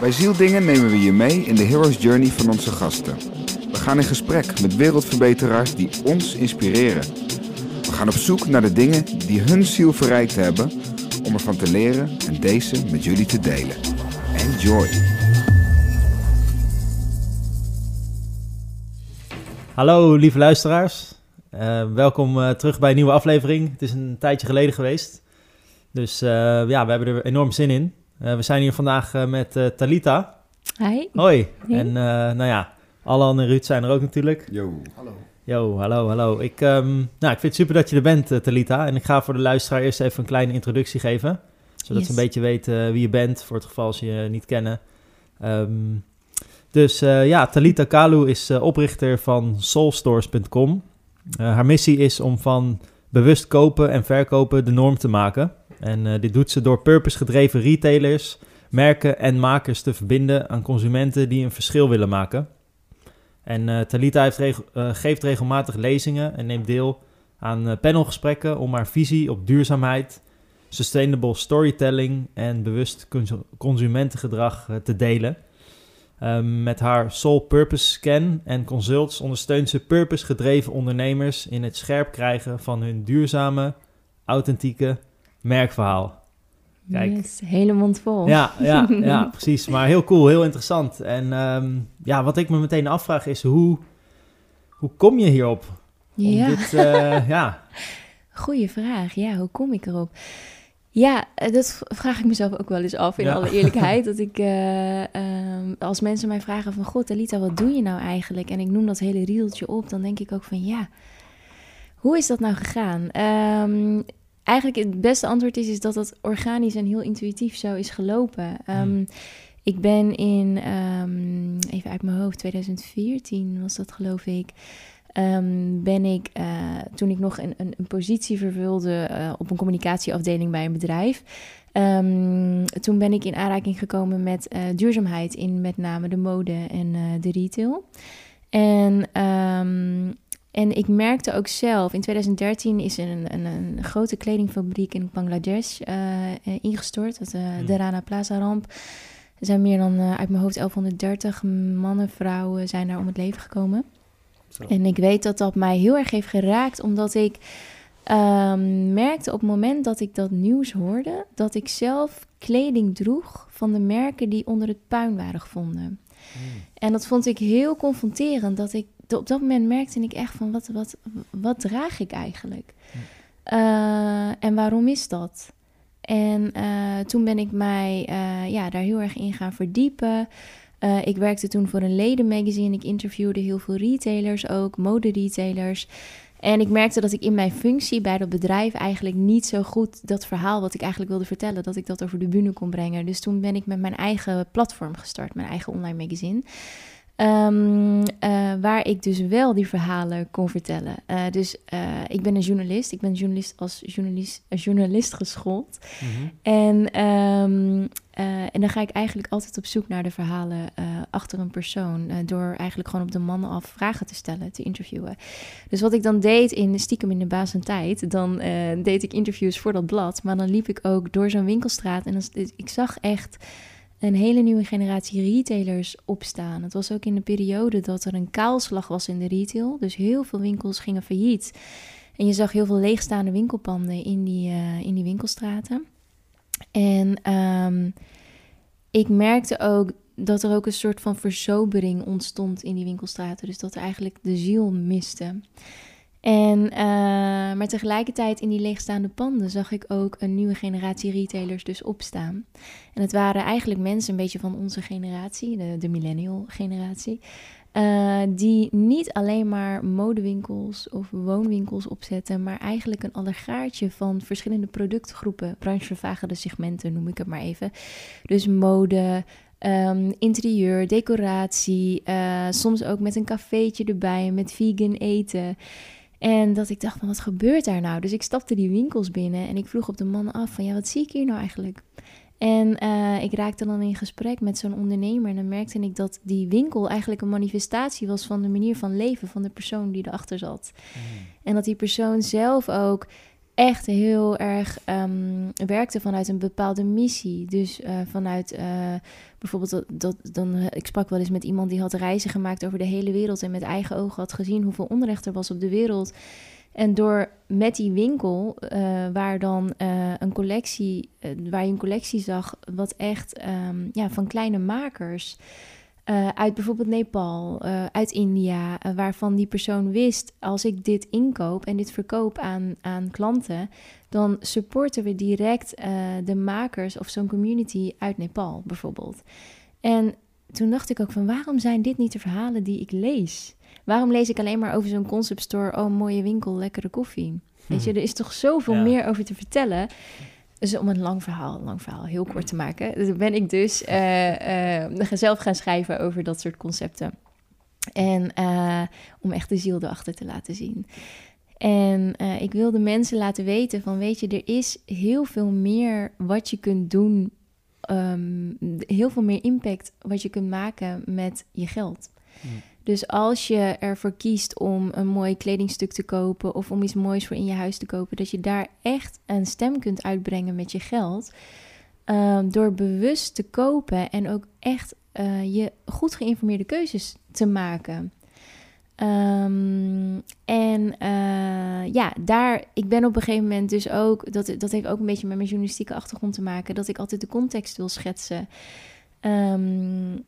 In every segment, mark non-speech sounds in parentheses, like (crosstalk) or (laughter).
Bij Zieldingen nemen we je mee in de hero's journey van onze gasten. We gaan in gesprek met wereldverbeteraars die ons inspireren. We gaan op zoek naar de dingen die hun ziel verrijkt hebben om ervan te leren en deze met jullie te delen. Enjoy! Hallo lieve luisteraars, Uh, welkom uh, terug bij een nieuwe aflevering. Het is een tijdje geleden geweest. Dus uh, ja, we hebben er enorm zin in. We zijn hier vandaag met Talita. Hi. Hoi. En nou ja, Alan en Ruud zijn er ook natuurlijk. Yo. Hallo. Yo, hallo, hallo. Ik, um, nou, ik vind het super dat je er bent, Talita. En ik ga voor de luisteraar eerst even een kleine introductie geven. Zodat yes. ze een beetje weten wie je bent, voor het geval als je je niet kennen. Um, dus ja, Talita Kalu is oprichter van soulstores.com. Uh, haar missie is om van bewust kopen en verkopen de norm te maken. En uh, dit doet ze door purpose-gedreven retailers, merken en makers te verbinden aan consumenten die een verschil willen maken. En uh, Talita heeft reg geeft regelmatig lezingen en neemt deel aan panelgesprekken om haar visie op duurzaamheid, sustainable storytelling en bewust consumentengedrag te delen. Um, met haar Soul Purpose Scan en consults ondersteunt ze purpose-gedreven ondernemers in het scherp krijgen van hun duurzame, authentieke merkverhaal. Kijk. Yes, hele mond vol. Ja, ja, ja, (laughs) precies. Maar heel cool, heel interessant. En um, ja, wat ik me meteen afvraag is, hoe, hoe kom je hierop? Ja. Dit, uh, ja. (laughs) Goeie vraag. Ja, hoe kom ik erop? Ja, eh, dat vraag ik mezelf ook wel eens af, in alle eerlijkheid. (laughs) Dat ik, uh, um, als mensen mij vragen van... God, Alita, wat doe je nou eigenlijk? En ik noem dat hele rieltje op, dan denk ik ook van... Ja, hoe is dat nou gegaan? Um, eigenlijk het beste antwoord is, is dat dat organisch en heel intuïtief zo is gelopen. Um, Ik ben in, even uit mijn hoofd, 2014 was dat geloof ik... Um, ben ik, uh, toen ik nog een, een, een positie vervulde uh, op een communicatieafdeling bij een bedrijf, um, toen ben ik in aanraking gekomen met uh, duurzaamheid in met name de mode en de retail. En, um, en ik merkte ook zelf, in 2013 is er een, een, een grote kledingfabriek in Bangladesh ingestort, dat, mm. de Rana Plaza ramp. Er zijn meer dan uit mijn hoofd 1130 mannen, vrouwen zijn daar om het leven gekomen. En ik weet dat dat mij heel erg heeft geraakt, omdat ik um, merkte op het moment dat ik dat nieuws hoorde, dat ik zelf kleding droeg van de merken die onder het puin waren gevonden. Hmm. En dat vond ik heel confronterend, dat ik op dat moment merkte ik echt van wat, wat, wat draag ik eigenlijk? Uh, en waarom is dat? En uh, toen ben ik mij uh, ja, daar heel erg in gaan verdiepen. Uh, ik werkte toen voor een ledenmagazine. Ik interviewde heel veel retailers ook, mode-retailers. En ik merkte dat ik in mijn functie bij dat bedrijf eigenlijk niet zo goed dat verhaal wat ik eigenlijk wilde vertellen, dat ik dat over de bühne kon brengen. Dus toen ben ik met mijn eigen platform gestart, mijn eigen online magazine. Um, uh, waar ik dus wel die verhalen kon vertellen. Uh, dus uh, ik ben een journalist. Ik ben journalist als journalist, journalist geschoold. Mm -hmm. En, um, en dan ga ik eigenlijk altijd op zoek naar de verhalen achter een persoon. door eigenlijk gewoon op de mannen af vragen te stellen, te interviewen. Dus wat ik dan deed in stiekem in de baas en tijd, dan deed ik interviews voor dat blad. Maar dan liep ik ook door zo'n winkelstraat en dan, ik zag echt een hele nieuwe generatie retailers opstaan. Het was ook in de periode dat er een kaalslag was in de retail. Dus heel veel winkels gingen failliet. En je zag heel veel leegstaande winkelpanden in die, uh, in die winkelstraten. En um, ik merkte ook dat er ook een soort van verzobering ontstond in die winkelstraten. Dus dat er eigenlijk de ziel miste. En, uh, maar tegelijkertijd in die leegstaande panden zag ik ook een nieuwe generatie retailers dus opstaan. En het waren eigenlijk mensen een beetje van onze generatie, de, de millennial generatie, uh, die niet alleen maar modewinkels of woonwinkels opzetten, maar eigenlijk een allegaartje van verschillende productgroepen, branchevervagende segmenten noem ik het maar even. Dus mode, Um, interieur, decoratie, uh, soms ook met een cafeetje erbij, met vegan eten. En dat ik dacht van wat gebeurt daar nou? Dus ik stapte die winkels binnen en ik vroeg op de mannen af van ja, wat zie ik hier nou eigenlijk? En uh, ik raakte dan in gesprek met zo'n ondernemer en dan merkte ik dat die winkel eigenlijk een manifestatie was van de manier van leven van de persoon die erachter zat. Mm. En dat die persoon zelf ook echt heel erg um, werkte vanuit een bepaalde missie. Dus uh, vanuit uh, bijvoorbeeld dat, dat dan, uh, ik sprak wel eens met iemand die had reizen gemaakt over de hele wereld en met eigen ogen had gezien hoeveel onrecht er was op de wereld. En door met die winkel, waar dan een collectie, waar je een collectie zag, wat echt um, ja, van kleine makers. Uh, uit bijvoorbeeld Nepal, uh, uit India, uh, waarvan die persoon wist: als ik dit inkoop en dit verkoop aan, aan klanten, dan supporten we direct de makers of zo'n community uit Nepal bijvoorbeeld. En toen dacht ik ook van waarom zijn dit niet de verhalen die ik lees? Waarom lees ik alleen maar over zo'n concept store, oh mooie winkel, lekkere koffie? Weet je, er is toch zoveel ja. meer over te vertellen. Dus om een lang verhaal, lang verhaal heel kort te maken, ben ik dus uh, (laughs) uh, zelf gaan schrijven over dat soort concepten. En uh, om echt de ziel erachter te laten zien. En ik wilde mensen laten weten van, weet je, er is heel veel meer wat je kunt doen. Um, heel veel meer impact wat je kunt maken met je geld. Mm. Dus als je ervoor kiest om een mooi kledingstuk te kopen of om iets moois voor in je huis te kopen, dat je daar echt een stem kunt uitbrengen met je geld. Um, door bewust te kopen en ook echt uh, je goed geïnformeerde keuzes te maken. Um, en uh, ja, daar, ik ben op een gegeven moment dus ook, dat, dat heeft ook een beetje met mijn journalistieke achtergrond te maken, dat ik altijd de context wil schetsen. Um,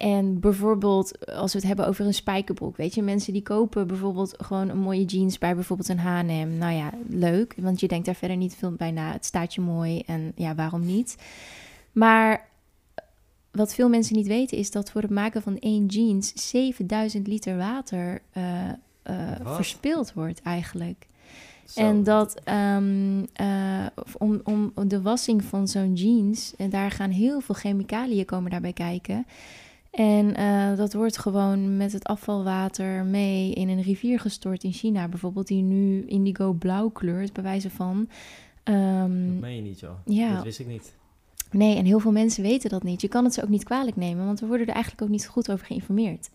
en bijvoorbeeld, als we het hebben over een spijkerbroek, weet je, mensen die kopen bijvoorbeeld gewoon een mooie jeans bij bijvoorbeeld een H&M. Nou ja, leuk, want je denkt daar verder niet veel bij na. Het staat je mooi en ja, waarom niet? Maar wat veel mensen niet weten is dat voor het maken van één jeans 7000 liter water uh, uh, verspild wordt eigenlijk. Zo. En dat um, uh, om, om de wassing van zo'n jeans, en daar gaan heel veel chemicaliën komen daarbij kijken. En uh, dat wordt gewoon met het afvalwater mee in een rivier gestort in China, bijvoorbeeld, die nu indigo blauw kleurt, bij wijze van. Um, dat meen je niet, joh. Ja. Dat wist ik niet. Nee, en heel veel mensen weten dat niet. Je kan het ze ook niet kwalijk nemen, want we worden er eigenlijk ook niet goed over geïnformeerd.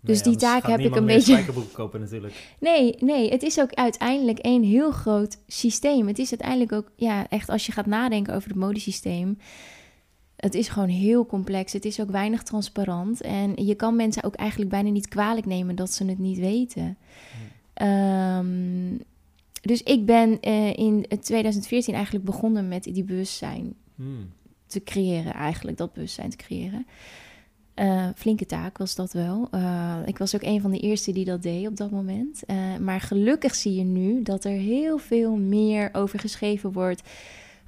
Dus nee, die taak heb ik een beetje. kopen natuurlijk. Nee, nee, het is ook uiteindelijk een heel groot systeem. Het is uiteindelijk ook, ja, echt als je gaat nadenken over het modesysteem het is gewoon heel complex. Het is ook weinig transparant. En je kan mensen ook eigenlijk bijna niet kwalijk nemen dat ze het niet weten. Um, dus ik ben uh, in 2014 eigenlijk begonnen met die bewustzijn hmm. te creëren, eigenlijk dat bewustzijn te creëren. Uh, flinke taak was dat wel. Uh, ik was ook een van de eerste die dat deed op dat moment. maar gelukkig zie je nu dat er heel veel meer over geschreven wordt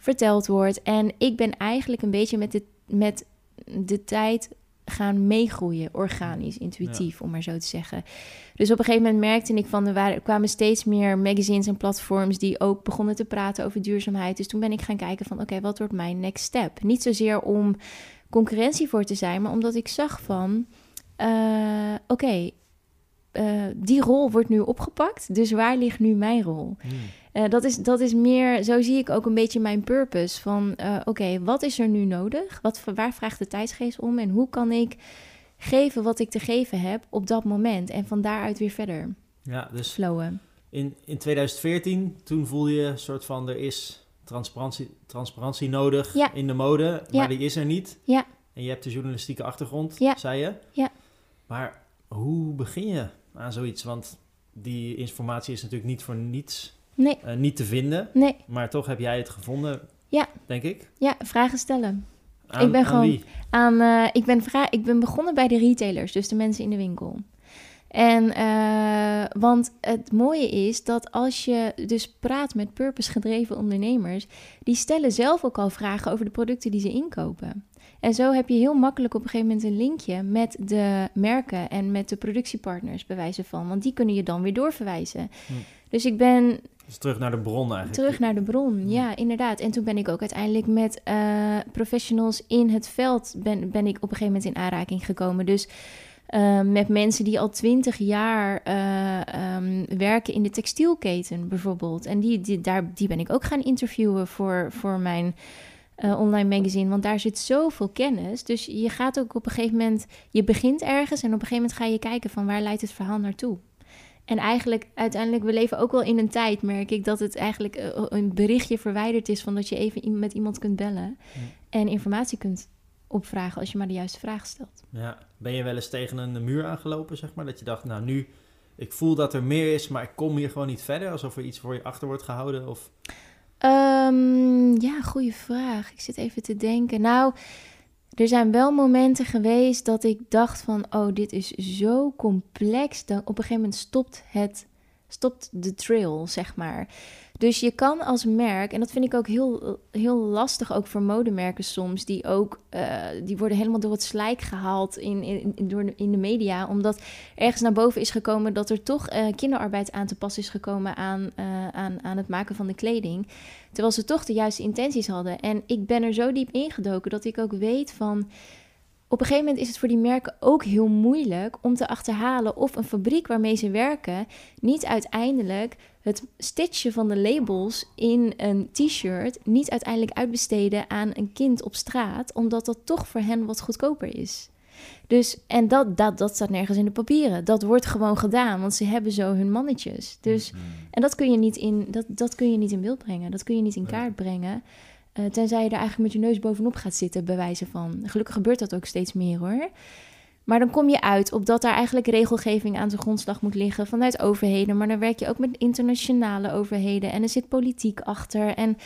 verteld wordt. En ik ben eigenlijk een beetje met de, met de tijd gaan meegroeien, organisch, intuïtief, om maar zo te zeggen. Dus op een gegeven moment merkte ik van, er, kwamen steeds meer magazines en platforms die ook begonnen te praten over duurzaamheid. Dus toen ben ik gaan kijken van, oké, wat wordt mijn next step? Niet zozeer om concurrentie voor te zijn, maar omdat ik zag van, uh, oké, uh, die rol wordt nu opgepakt, dus waar ligt nu mijn rol? Hmm. Uh, dat, is, dat is meer, zo zie ik ook een beetje mijn purpose. Van uh, oké, wat is er nu nodig? Wat, waar vraagt de tijdsgeest om? En hoe kan ik geven wat ik te geven heb op dat moment? En van daaruit weer verder ja, dus flowen. In, in 2014, toen voelde je een soort van, er is transparantie, transparantie nodig ja. in de mode, maar Ja. die is er niet. Ja, En je hebt de journalistieke achtergrond, Ja. zei je. Ja. Maar hoe begin je aan zoiets? Want die informatie is natuurlijk niet voor niets nee, eh, niet te vinden. nee. Maar toch heb jij het gevonden, Ja. denk ik. Ja, vragen stellen. Aan, ben aan gewoon- wie? aan, eh, ik, ben vra- ik ben begonnen bij de retailers, dus de mensen in de winkel. En, eh, want het mooie is dat als je dus praat met purpose-gedreven ondernemers, die stellen zelf ook al vragen over de producten die ze inkopen. En zo heb je heel makkelijk op een gegeven moment een linkje met de merken en met de productiepartners, bij wijze van. Want die kunnen je dan weer doorverwijzen. Hm. Dus ik ben Dus terug naar de bron eigenlijk. Terug naar de bron, ja, inderdaad. En toen ben ik ook uiteindelijk met eh, professionals in het veld... Ben, ben ik op een gegeven moment in aanraking gekomen. Dus eh, met mensen die al twintig jaar eh, ehm, werken in de textielketen bijvoorbeeld. En die, die, daar, die ben ik ook gaan interviewen voor, voor mijn... online magazine, want daar zit zoveel kennis. Dus je gaat ook op een gegeven moment, je begint ergens en op een gegeven moment ga je kijken van waar leidt het verhaal naartoe. En eigenlijk, uiteindelijk, we leven ook wel in een tijd, merk ik, dat het eigenlijk eh, een berichtje verwijderd is van dat je even met iemand kunt bellen en informatie kunt opvragen als je maar de juiste vraag stelt. Ja, ben je wel eens tegen een muur aangelopen, zeg maar, dat je dacht, nou nu, ik voel dat er meer is, maar ik kom hier gewoon niet verder, alsof er iets voor je achter wordt gehouden? Of... Um, ja, goede vraag. Ik zit even te denken. Nou, er zijn wel momenten geweest dat ik dacht van, oh, dit is zo complex. Dan op een gegeven moment stopt het, stopt de trail, zeg maar. Dus je kan als merk, en dat vind ik ook heel, heel lastig, ook voor modemerken soms, die ook, uh, die worden helemaal door het slijk gehaald in, in, door in de media, omdat ergens naar boven is gekomen dat er toch uh, kinderarbeid aan te pas is gekomen aan, uh, aan, aan het maken van de kleding. Terwijl ze toch de juiste intenties hadden. En ik ben er zo diep ingedoken dat ik ook weet van op een gegeven moment is het voor die merken ook heel moeilijk om te achterhalen of een fabriek waarmee ze werken niet uiteindelijk het stitchen van de labels in een t-shirt niet uiteindelijk uitbesteden aan een kind op straat, omdat dat toch voor hen wat goedkoper is. Dus, en dat, dat, dat staat nergens in de papieren. Dat wordt gewoon gedaan, want ze hebben zo hun mannetjes. Dus, mm-hmm. En dat kun, je niet in, dat, dat kun je niet in beeld brengen. Dat kun je niet in kaart brengen. Uh, tenzij je er eigenlijk met je neus bovenop gaat zitten, bij wijze van. Gelukkig gebeurt dat ook steeds meer hoor. Maar dan kom je uit op dat daar eigenlijk regelgeving aan de grondslag moet liggen vanuit overheden. Maar dan werk je ook met internationale overheden. En er zit politiek achter. En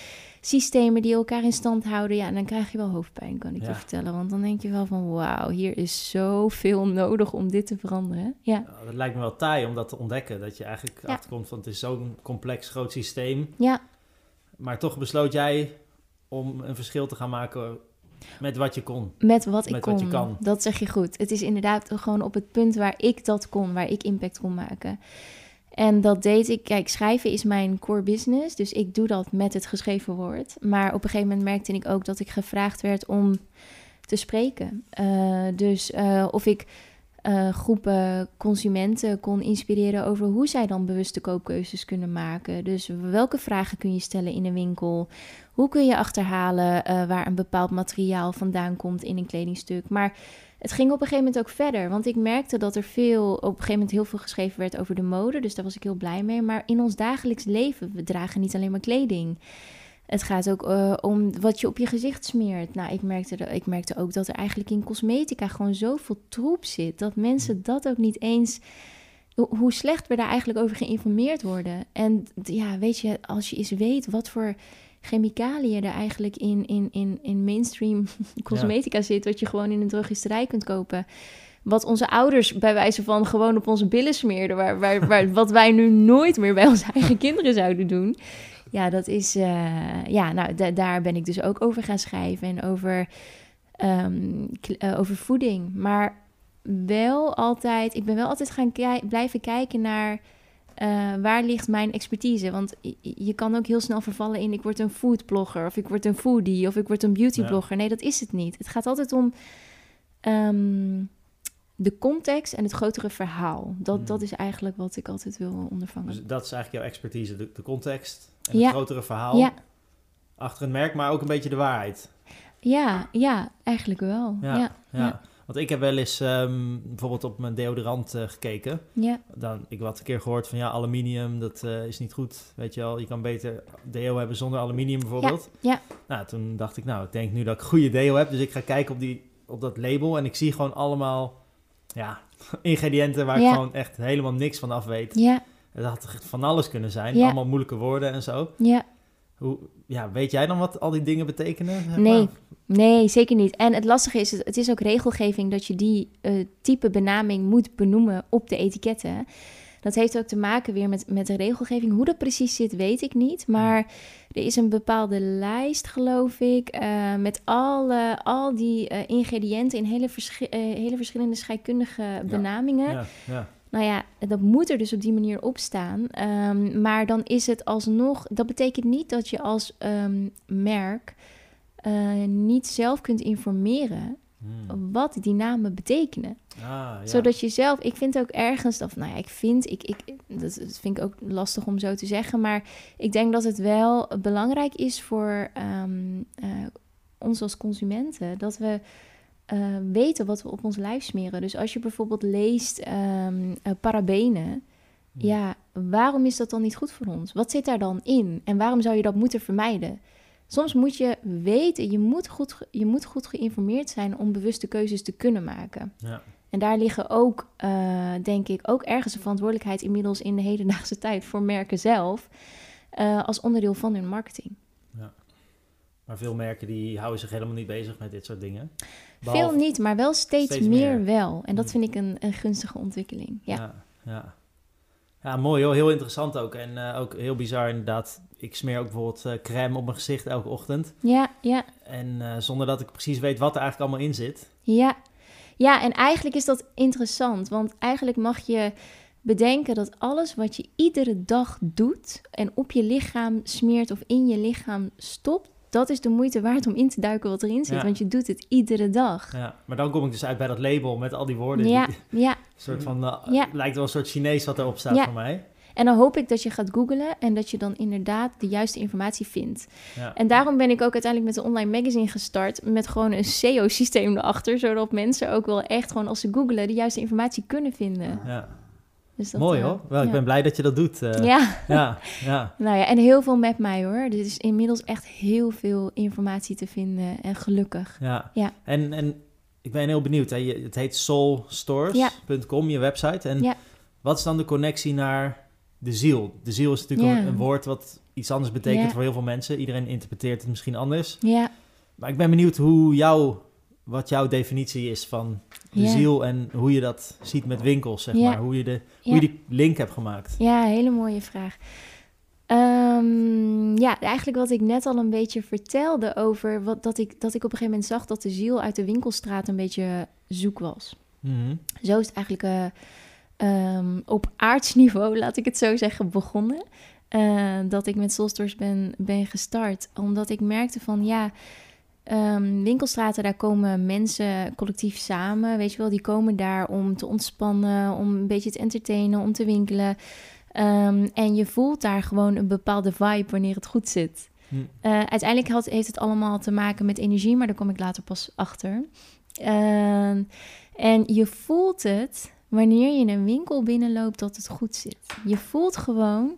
systemen die elkaar in stand houden. Ja, en dan krijg je wel hoofdpijn, kan ik je vertellen. Want dan denk je wel van wauw, hier is zoveel nodig om dit te veranderen. Ja. Dat lijkt me wel taai om dat te ontdekken. Dat je eigenlijk ja. achterkomt van het is zo'n complex groot systeem. Ja. Maar toch besloot jij om een verschil te gaan maken met wat je kon. Met wat ik kon. Wat je kan. Dat zeg je goed. Het is inderdaad gewoon op het punt waar ik dat kon, waar ik impact kon maken. En dat deed ik. Kijk, schrijven is mijn core business. Dus ik doe dat met het geschreven woord. Maar op een gegeven moment merkte ik ook dat ik gevraagd werd om te spreken. Uh, dus uh, of ik uh, groepen consumenten kon inspireren over hoe zij dan bewuste koopkeuzes kunnen maken. Dus welke vragen kun je stellen in een winkel? Hoe kun je achterhalen uh, waar een bepaald materiaal vandaan komt in een kledingstuk? Maar het ging op een gegeven moment ook verder, want ik merkte dat er veel, op een gegeven moment heel veel geschreven werd over de mode, dus daar was ik heel blij mee. Maar in ons dagelijks leven, we dragen niet alleen maar kleding. Het gaat ook uh, om wat je op je gezicht smeert. Nou, ik merkte, ik merkte ook dat er eigenlijk in cosmetica gewoon zoveel troep zit. Dat mensen dat ook niet eens. Hoe slecht we daar eigenlijk over geïnformeerd worden. En ja, weet je, als je eens weet wat voor chemicaliën er eigenlijk in, in, in, in mainstream (laughs) cosmetica zit, wat je gewoon in een drogisterij kunt kopen. Wat onze ouders bij wijze van gewoon op onze billen smeerden, waar, waar, waar, (laughs) wat wij nu nooit meer bij onze eigen kinderen zouden doen. Ja, dat is, uh, ja, nou, daar ben ik dus ook over gaan schrijven en over, um, uh, over voeding. Maar wel altijd, ik ben wel altijd gaan blijven kijken naar uh, waar ligt mijn expertise? Want je kan ook heel snel vervallen in ik word een foodblogger of ik word een foodie of ik word een beautyblogger. Nee, dat is het niet. Het gaat altijd om um, de context en het grotere verhaal. Dat, hmm. dat is eigenlijk wat ik altijd wil ondervangen. Dus dat is eigenlijk jouw expertise, de, de context en het grotere verhaal ja. achter een merk, maar ook een beetje de waarheid. Ja, ja, eigenlijk wel. ja. ja. Want ik heb wel eens um, bijvoorbeeld op mijn deodorant uh, gekeken. Ja. Dan, ik had een keer gehoord van ja, aluminium, dat uh, is niet goed. Weet je wel, je kan beter deo hebben zonder aluminium bijvoorbeeld. Ja. ja. Nou, toen dacht ik, nou, ik denk nu dat ik goede deo heb. Dus ik ga kijken op, die, op dat label en ik zie gewoon allemaal ja, (laughs) ingrediënten waar ik gewoon echt helemaal niks van af weet. Ja. Het had van alles kunnen zijn. Allemaal moeilijke woorden en zo. Ja. Hoe, ja, weet jij dan wat al die dingen betekenen? Nee, nee, zeker niet. En het lastige is, het is ook regelgeving dat je die uh, type benaming moet benoemen op de etiketten. Dat heeft ook te maken weer met, met de regelgeving. Hoe dat precies zit, weet ik niet. Maar er is een bepaalde lijst, geloof ik, uh, met alle, al die uh, ingrediënten in hele, verschi hele verschillende scheikundige benamingen. Ja, ja. Nou ja, dat moet er dus op die manier op staan. Um, maar dan is het alsnog. Dat betekent niet dat je als um, merk uh, niet zelf kunt informeren. Hmm. Wat die namen betekenen. Ah, ja. Zodat je zelf, ik vind ook ergens dat, nou ja, ik vind, ik, ik, dat, vind ik ook lastig om zo te zeggen, maar ik denk dat het wel belangrijk is voor um, uh, ons als consumenten dat we uh, weten wat we op ons lijf smeren. Dus als je bijvoorbeeld leest um, uh, parabenen, ja, waarom is dat dan niet goed voor ons? Wat zit daar dan in? En waarom zou je dat moeten vermijden? Soms moet je weten, je moet goed, je moet goed geïnformeerd zijn om bewuste keuzes te kunnen maken. Ja. En daar liggen ook, uh, denk ik, ook ergens een verantwoordelijkheid inmiddels in de hedendaagse (laughs) tijd voor merken zelf, uh, als onderdeel van hun marketing. Ja. Maar veel merken die houden zich helemaal niet bezig met dit soort dingen. Behalve... Veel niet, maar wel steeds, steeds meer. wel. En dat mm. vind ik een, een gunstige ontwikkeling. Ja. ja, ja. Ja mooi hoor. Heel interessant ook. En uh, ook heel bizar inderdaad. Ik smeer ook bijvoorbeeld uh, crème op mijn gezicht elke ochtend. Ja, ja. En uh, zonder dat ik precies weet wat er eigenlijk allemaal in zit. Ja, ja, en eigenlijk is dat interessant, want eigenlijk mag je bedenken dat alles wat je iedere dag doet en op je lichaam smeert of in je lichaam stopt, dat is de moeite waard om in te duiken wat erin zit, want je doet het iedere dag. Ja, maar dan kom ik dus uit bij dat label met al die woorden. Ja, die, (laughs) ja. (laughs) soort van, uh, ja. lijkt wel een soort Chinees wat erop staat voor mij. En dan hoop ik dat je gaat googlen en dat je dan inderdaad de juiste informatie vindt. Ja. En daarom ben ik ook uiteindelijk met de online magazine gestart met gewoon een SEO-systeem erachter, zodat mensen ook wel echt gewoon als ze googlen de juiste informatie kunnen vinden. Ja. Dus dat, Mooi hoor. Wel, ik ben blij dat je dat doet. Uh, (laughs) ja. ja. ja. (laughs) nou ja, en heel veel met mij hoor. Er is inmiddels echt heel veel informatie te vinden en gelukkig. Ja. ja. En, en ik ben heel benieuwd. Hè. het heet soulstores.com, je website. En wat is dan de connectie naar de ziel. De ziel is natuurlijk een, woord wat iets anders betekent voor heel veel mensen. Iedereen interpreteert het misschien anders. Ja. Maar ik ben benieuwd hoe jouw, wat jouw definitie is van de ziel en hoe je dat ziet met winkels, zeg maar. Hoe je, de, hoe je die link hebt gemaakt. Ja, hele mooie vraag. Um, ja, eigenlijk wat ik net al een beetje vertelde over wat, dat, ik, dat ik op een gegeven moment zag dat de ziel uit de winkelstraat een beetje zoek was. Mm Zo is het eigenlijk uh, um, op aardsniveau, (laughs) laat ik het zo zeggen, begonnen. Uh, dat ik met Soulstores ben, ben gestart. Omdat ik merkte van ja, um, winkelstraten, daar komen mensen collectief samen. Weet je wel, die komen daar om te ontspannen, om een beetje te entertainen, om te winkelen. Um, en je voelt daar gewoon een bepaalde vibe wanneer het goed zit. Hm. Uh, uiteindelijk had, heeft het allemaal te maken met energie, maar daar kom ik later pas achter. Uh, en je voelt het wanneer je in een winkel binnenloopt dat het goed zit. Je voelt gewoon,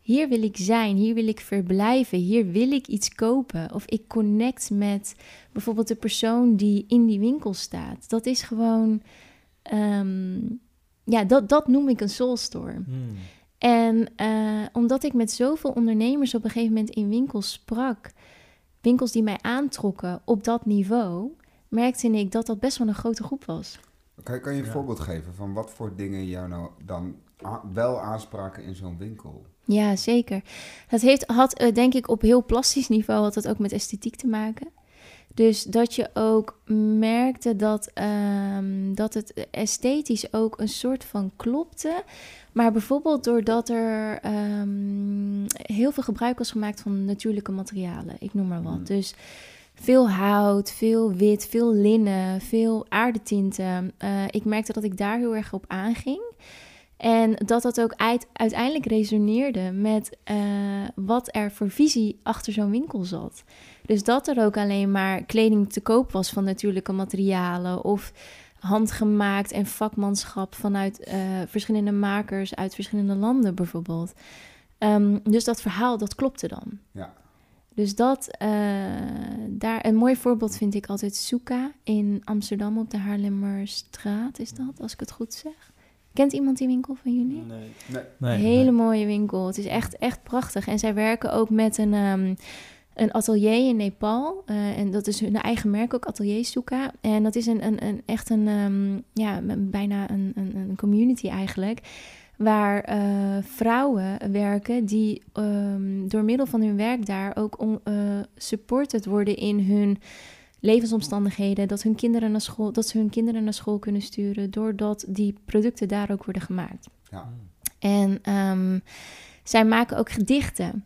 hier wil ik zijn, hier wil ik verblijven, hier wil ik iets kopen. Of ik connect met bijvoorbeeld de persoon die in die winkel staat. Dat is gewoon, ehm, ja, dat, dat noem ik een soul store. Hmm. En uh, omdat ik met zoveel ondernemers op een gegeven moment in winkels sprak, winkels die mij aantrokken op dat niveau, merkte ik dat dat best wel een grote groep was. Kan, kan je een voorbeeld geven van wat voor dingen jou nou dan wel aanspraken in zo'n winkel? Ja, zeker. Dat heeft, had eh, denk ik op heel plastisch niveau had het ook met esthetiek te maken. Dus dat je ook merkte dat, um, dat het esthetisch ook een soort van klopte. Maar bijvoorbeeld doordat er um, heel veel gebruik was gemaakt van natuurlijke materialen. Ik noem maar wat. Hmm. Dus veel hout, veel wit, veel linnen, veel aardetinten. Uh, ik merkte dat ik daar heel erg op aanging. En dat dat ook uiteindelijk resoneerde met uh, wat er voor visie achter zo'n winkel zat. Dus dat er ook alleen maar kleding te koop was van natuurlijke materialen of handgemaakt en vakmanschap vanuit uh, verschillende makers uit verschillende landen bijvoorbeeld. Um, dus dat verhaal, dat klopte dan. Ja. Dus dat, uh, daar een mooi voorbeeld vind ik altijd Soeka in Amsterdam op de Haarlemmerstraat, is dat, als ik het goed zeg. Kent iemand die winkel van jullie? Nee. nee. nee Hele mooie winkel. Het is echt, echt prachtig. En zij werken ook met een, um, een atelier in Nepal. Uh, en dat is hun eigen merk ook, Atelier Soeka. En dat is een, een, een echt een, um, ja, bijna een, een, een community eigenlijk waar uh, vrouwen werken die um, door middel van hun werk daar ook on, uh, supported worden in hun levensomstandigheden, dat, hun kinderen naar school, dat ze hun kinderen naar school kunnen sturen, doordat die producten daar ook worden gemaakt. Ja. En um, zij maken ook gedichten.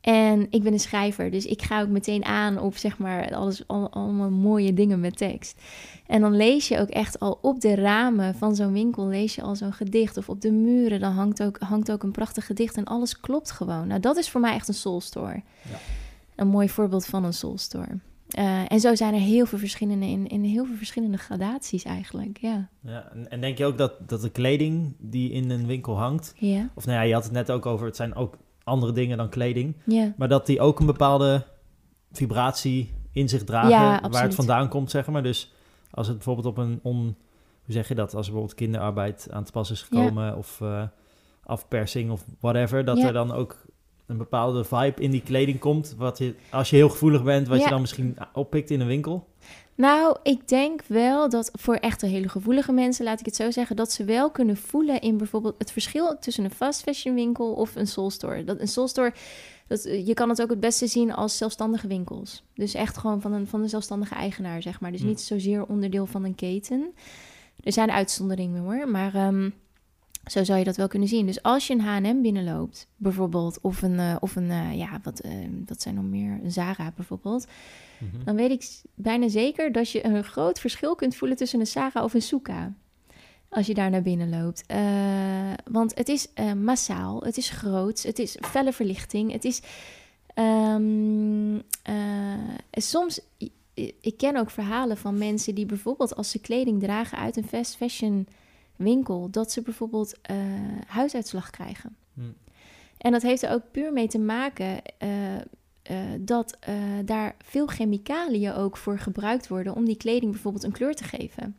En ik ben een schrijver, dus ik ga ook meteen aan op zeg maar alles, al, allemaal mooie dingen met tekst. En dan lees je ook echt al op de ramen van zo'n winkel, lees je al zo'n gedicht. Of op de muren, dan hangt ook, hangt ook een prachtig gedicht en alles klopt gewoon. Nou, dat is voor mij echt een soulstore. Ja. Een mooi voorbeeld van een soulstore. Uh, en zo zijn er heel veel verschillende in, in heel veel verschillende gradaties eigenlijk. Ja. ja en, en denk je ook dat, dat de kleding die in een winkel hangt, ja. of nou ja, je had het net ook over, het zijn ook andere dingen dan kleding, ja. maar dat die ook een bepaalde vibratie in zich dragen Ja, waar het vandaan komt, zeg maar. Dus als het bijvoorbeeld op een on, hoe zeg je dat, als er bijvoorbeeld kinderarbeid aan te pas is gekomen of uh, afpersing of whatever, dat Ja. er dan ook een bepaalde vibe in die kleding komt, wat je, als je heel gevoelig bent, wat Ja. je dan misschien oppikt in een winkel. Nou, ik denk wel dat voor echte hele gevoelige mensen, laat ik het zo zeggen, dat ze wel kunnen voelen in bijvoorbeeld het verschil tussen een fast fashion winkel of een soul store. Dat een soul store, dat, je kan het ook het beste zien als zelfstandige winkels. Dus echt gewoon van een, van een zelfstandige eigenaar, zeg maar. Dus Hm. niet zozeer onderdeel van een keten. Er zijn uitzonderingen hoor, maar ehm, zo zou je dat wel kunnen zien. Dus als je een H&M binnenloopt, bijvoorbeeld, of een, eh, of een eh, ja, wat, eh, wat zijn nog meer, een Zara bijvoorbeeld, Mhm. dan weet ik bijna zeker dat je een groot verschil kunt voelen tussen een Saga of een Suka. Als je daar naar binnen loopt. Eh, want het is massaal, het is groot, het is felle verlichting. Het is. ehm, eh, soms. Ik ken ook verhalen van mensen die bijvoorbeeld als ze kleding dragen uit een fast fashion winkel, dat ze bijvoorbeeld eh, huisuitslag krijgen. Hm. En dat heeft er ook puur mee te maken eh, eh, dat daar veel chemicaliën ook voor gebruikt worden om die kleding bijvoorbeeld een kleur te geven.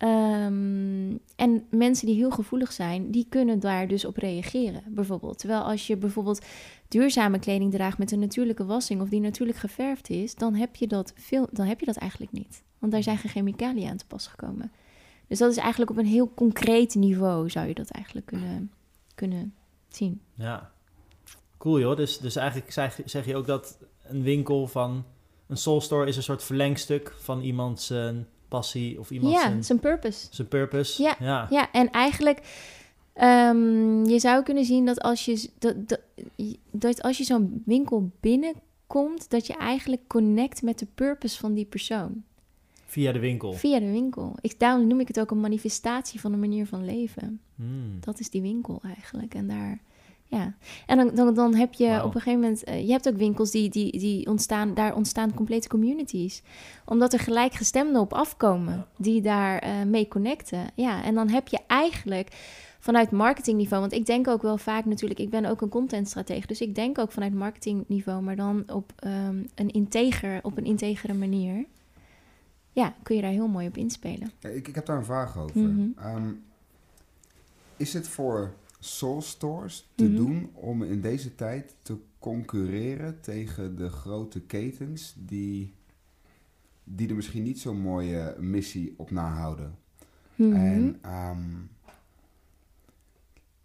Ehm, en mensen die heel gevoelig zijn, die kunnen daar dus op reageren, bijvoorbeeld. Terwijl als je bijvoorbeeld duurzame kleding draagt met een natuurlijke wassing of die natuurlijk geverfd is, dan heb je dat, veel, dan heb je dat eigenlijk niet. Want daar zijn geen chemicaliën aan te pas gekomen. Dus dat is eigenlijk op een heel concreet niveau, zou je dat eigenlijk kunnen, kunnen zien. Ja, cool joh. Dus, dus eigenlijk zeg, zeg je ook dat een winkel van een soul store is een soort verlengstuk van iemand zijn passie of iemand Ja, zijn, zijn purpose. zijn purpose. Ja, ja. Ja, en eigenlijk, ehm, je zou kunnen zien dat als je, z- dat, dat, dat als je zo'n winkel binnenkomt, dat je eigenlijk connect met de purpose van die persoon. Via de winkel. Via de winkel. Ik, daarom noem ik het ook een manifestatie van een manier van leven. Hmm. Dat is die winkel eigenlijk. En daar, ja. En dan, dan, dan heb je op een gegeven moment, eh, je hebt ook winkels die, die, die ontstaan, daar ontstaan complete communities. Omdat er gelijkgestemden op afkomen, Ja. die daar eh, mee connecten. Ja, en dan heb je eigenlijk vanuit marketingniveau, want ik denk ook wel vaak natuurlijk, ik ben ook een contentstratege, dus ik denk ook vanuit marketingniveau, maar dan op ehm, een integer, op een integere manier. Ja, kun je daar heel mooi op inspelen. Ja, ik, ik heb daar een vraag over. Mhm. Ehm, is het voor soul stores te Mhm. doen om in deze tijd te concurreren tegen de grote ketens die, die er misschien niet zo'n mooie missie op nahouden? Mhm. En ehm,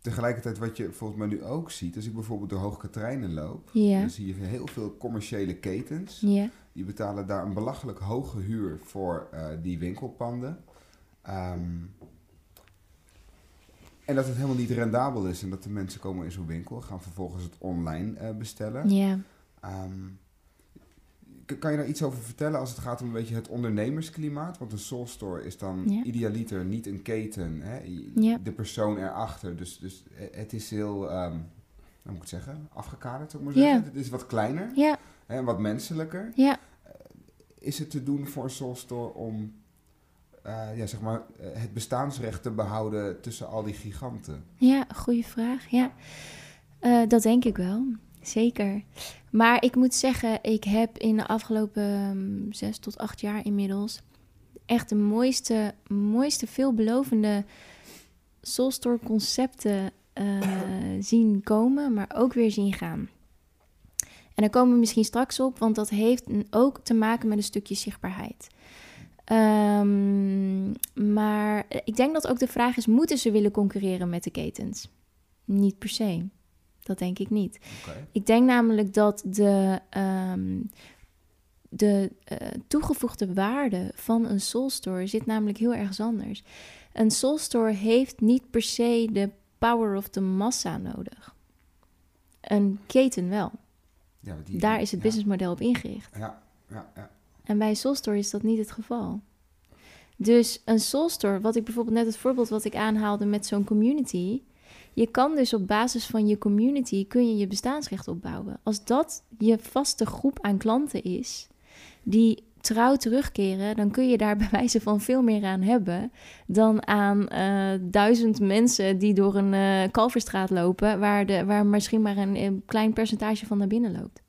tegelijkertijd wat je volgens mij nu ook ziet, als ik bijvoorbeeld door Hoogkaterijnen loop, Ja, dan zie je heel veel commerciële ketens. ja, Die betalen daar een belachelijk hoge huur voor eh, die winkelpanden. Ehm, en dat het helemaal niet rendabel is en dat de mensen komen in zo'n winkel, gaan vervolgens het online eh, bestellen. ja. Ehm, kan je daar iets over vertellen als het gaat om een beetje het ondernemersklimaat? Want een soul store is dan Ja. idealiter niet een keten, hè? Ja. de persoon erachter. Dus, dus eh, het is heel, ehm, hoe moet ik zeggen, afgekaderd, zou ik maar Ja. zeggen. Het is wat kleiner Ja, hè, en wat menselijker. ja. Is het te doen voor een soul store om eh, ja, zeg maar, eh, het bestaansrecht te behouden tussen al die giganten? Ja, goede vraag. Ja, Eh, dat denk ik wel. Zeker. Maar ik moet zeggen, ik heb in de afgelopen ehm, zes tot acht jaar inmiddels echt de mooiste, mooiste veelbelovende soulstore concepten eh, (coughs) zien komen, maar ook weer zien gaan. En daar komen we misschien straks op, want dat heeft ook te maken met een stukje zichtbaarheid. Ehm, maar ik denk dat ook de vraag is: moeten ze willen concurreren met de ketens? Niet per se. Dat denk ik niet. Ik denk namelijk dat de, ehm, de eh, toegevoegde waarde van een soul store zit namelijk heel ergens anders. Een soul store heeft niet per se de power of the massa nodig. Een keten wel. Ja, die- Daar is het ja, businessmodel op ingericht. Ja, ja, ja. En bij een soul store is dat niet het geval. Dus een soul store, wat ik bijvoorbeeld net het voorbeeld wat ik aanhaalde met zo'n community. Je kan dus op basis van je community kun je je bestaansrecht opbouwen. Als dat je vaste groep aan klanten is, die trouw terugkeren, dan kun je daar (laughs) bij wijze van veel meer aan hebben dan aan eh, duizend mensen die door een uh, Kalverstraat lopen, waar, de, waar misschien maar een, klein percentage van naar binnen loopt.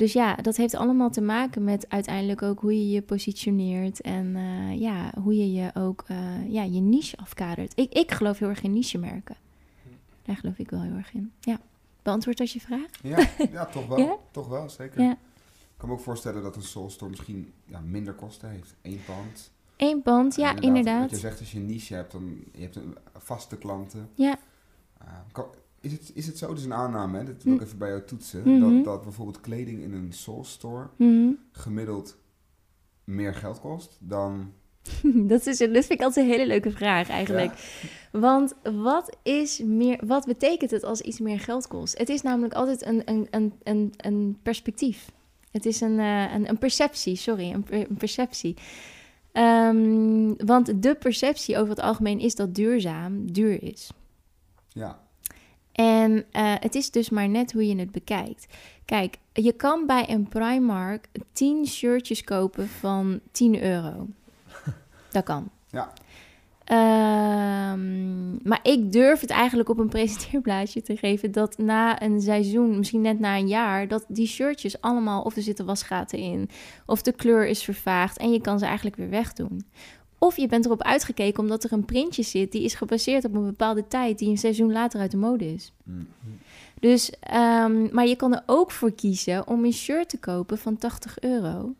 Dus ja, dat heeft allemaal te maken met uiteindelijk ook hoe je je positioneert en uh, ja, hoe je je ook ja, je niche afkadert. Ik, ik geloof heel erg in niche-merken. Daar geloof ik wel heel erg in. Ja. Beantwoord dat je vraag? Ja, (laughs) ja toch wel. Ja? Toch wel, zeker. Ja. Ik kan me ook voorstellen dat een Soulstore misschien ja, minder kosten heeft. Eén pand. Eén pand, ja, inderdaad. Wat je zegt, als je een niche hebt, dan je hebt een vaste klanten. Ja. Uh, kan- is, het, is het zo, is een aanname, hè? dat wil ik Hm. even bij jou toetsen, Mhm. dat, dat bijvoorbeeld kleding in een Soulstore Mhm. gemiddeld meer geld kost dan... (laughs) Dat, is, dat vind ik altijd een hele leuke vraag eigenlijk. Want wat, is meer, wat betekent het als iets meer geld kost? Het is namelijk altijd een, een, een, een, een perspectief. Het is een, eh, een, een perceptie, sorry, een perceptie. Ehm, want de perceptie over het algemeen is dat duurzaam duur is. Ja, En eh, het is dus maar net hoe je het bekijkt. Kijk, je kan bij een Primark 10 shirtjes kopen van 10 euro. (laughs) Dat kan. Ja. Ehm, maar ik durf het eigenlijk op een presenteerblaadje te geven dat na een seizoen, misschien net na een jaar, dat die shirtjes allemaal of er zitten wasgaten in, of de kleur is vervaagd en je kan ze eigenlijk weer wegdoen. Of je bent erop uitgekeken omdat er een printje zit die is gebaseerd op een bepaalde tijd die een seizoen later uit de mode is. Mm. Dus, ehm, maar je kan er ook voor kiezen om een shirt te kopen van 80 euro,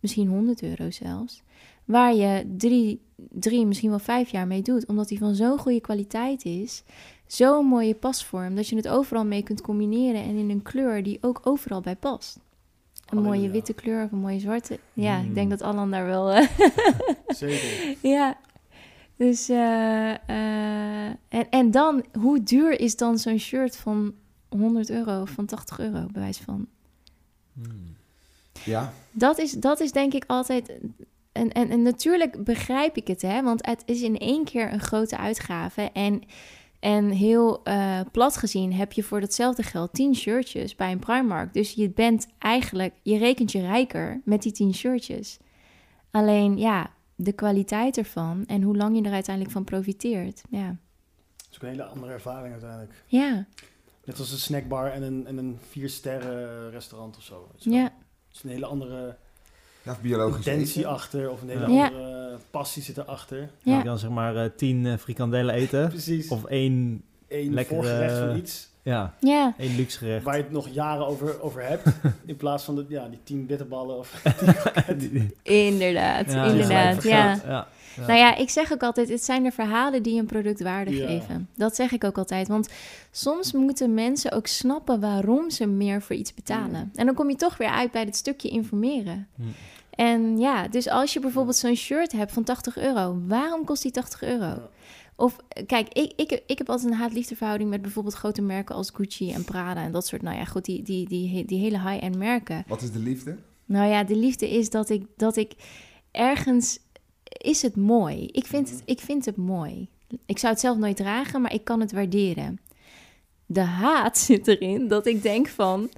misschien 100 euro zelfs, waar je drie, drie, misschien wel vijf jaar mee doet, omdat die van zo'n goede kwaliteit is, zo'n mooie pasvorm, dat je het overal mee kunt combineren en in een kleur die ook overal bij past. Een mooie witte kleur of een mooie zwarte. Ja, ik denk dat Alan daar wel... eh, (laughs) Zeker. ja. Dus, eh, eh, en, en dan, hoe duur is dan zo'n shirt van 100 euro of van 80 euro, bij wijze van? Hmm. ja. Dat is, dat is denk ik altijd. En, en, en natuurlijk begrijp ik het, hè, want het is in één keer een grote uitgave. En, en heel eh, plat gezien heb je voor datzelfde geld 10 shirtjes bij een Primark. Dus je bent eigenlijk, je rekent je rijker met die 10 shirtjes. Alleen ja, de kwaliteit ervan en hoe lang je er uiteindelijk van profiteert. Ja, Dat is ook een hele andere ervaring uiteindelijk. ja, Net als een snackbar en een, en een vier sterren restaurant of zo. ja. Er is een hele andere Ja, of biologisch intentie eten. achter of een hele Ja. andere passie zit erachter. Ja. Je kan zeg maar eh, tien eh, frikandellen eten. (laughs) Precies. Of één, Eén lekkere- voorgerecht van iets ja, ja. één luxe gerecht. waar je het nog jaren over, over hebt. (laughs) in plaats van de, ja, die tien bitterballen of (laughs) Inderdaad, Ja, inderdaad. ja. Ja. Nou ja, ik zeg ook altijd, het zijn de verhalen die een product waarde Ja. geven. Dat zeg ik ook altijd. Want soms moeten mensen ook snappen waarom ze meer voor iets betalen. En dan kom je toch weer uit bij het stukje informeren. Hm. En ja, dus als je bijvoorbeeld zo'n shirt hebt van 80 euro, waarom kost die 80 euro? Of eh, kijk, ik, ik, ik heb altijd een haat-liefdeverhouding met bijvoorbeeld grote merken als Gucci en Prada en dat soort, nou ja, goed, die, die, die, die hele high-end merken. Wat is de liefde? Nou ja, de liefde is dat ik, dat ik ergens is het mooi. Ik vind het, ik vind het mooi. Ik zou het zelf nooit dragen, maar ik kan het waarderen. De haat (laughs) zit erin dat ik denk van...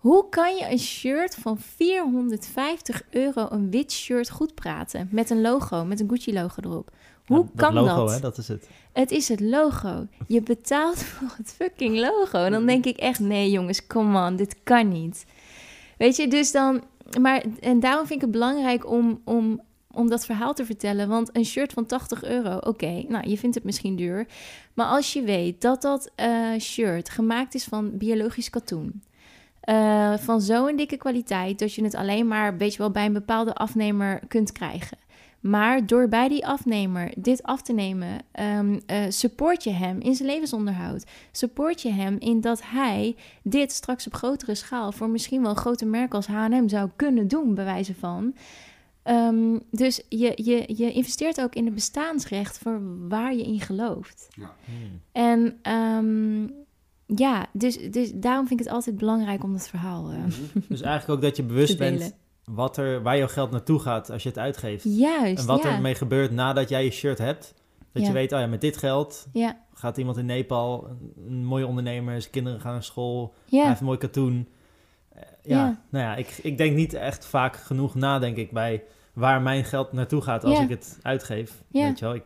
Hoe kan je een shirt van 450 euro, een wit shirt, goed praten? Met een logo, met een Gucci-logo erop. Hoe Ja, kan dat? logo, dat? Hè, dat is het. Het is het logo. Je betaalt (laughs) voor het fucking logo. En dan denk ik echt, nee jongens, come on, dit kan niet. Weet je, dus dan... Maar, en daarom vind ik het belangrijk om, om, om dat verhaal te vertellen. Want een shirt van 80 euro, oké, nou, je vindt het misschien duur. Maar als je weet dat dat eh, shirt gemaakt is van biologisch katoen... eh, van zo'n dikke kwaliteit dat je het alleen maar, weet je wel, bij een bepaalde afnemer kunt krijgen. Maar door bij die afnemer dit af te nemen, ehm, eh, support je hem in zijn levensonderhoud. Support je hem in dat hij dit straks op grotere schaal voor misschien wel een grote merk als H&M zou kunnen doen, bij wijze van. Ehm, dus je, je, je investeert ook in het bestaansrecht voor waar je in gelooft. Hmm. En ehm, ja, dus, dus daarom vind ik het altijd belangrijk om dat verhaal eh, (laughs) Dus eigenlijk ook dat je bewust bent wat er, waar jouw geld naartoe gaat als je het uitgeeft. Juist, En wat ja. er ermee gebeurt nadat jij je shirt hebt. Dat Ja. je weet, oh ja, met dit geld Ja, gaat iemand in Nepal, een, mooie ondernemer, zijn kinderen gaan naar school, hij heeft een mooi katoen. ja, Ja. nou ja, ik, ik denk niet echt vaak genoeg na, denk ik, bij waar mijn geld naartoe gaat als ik het uitgeef. Weet je wel, ik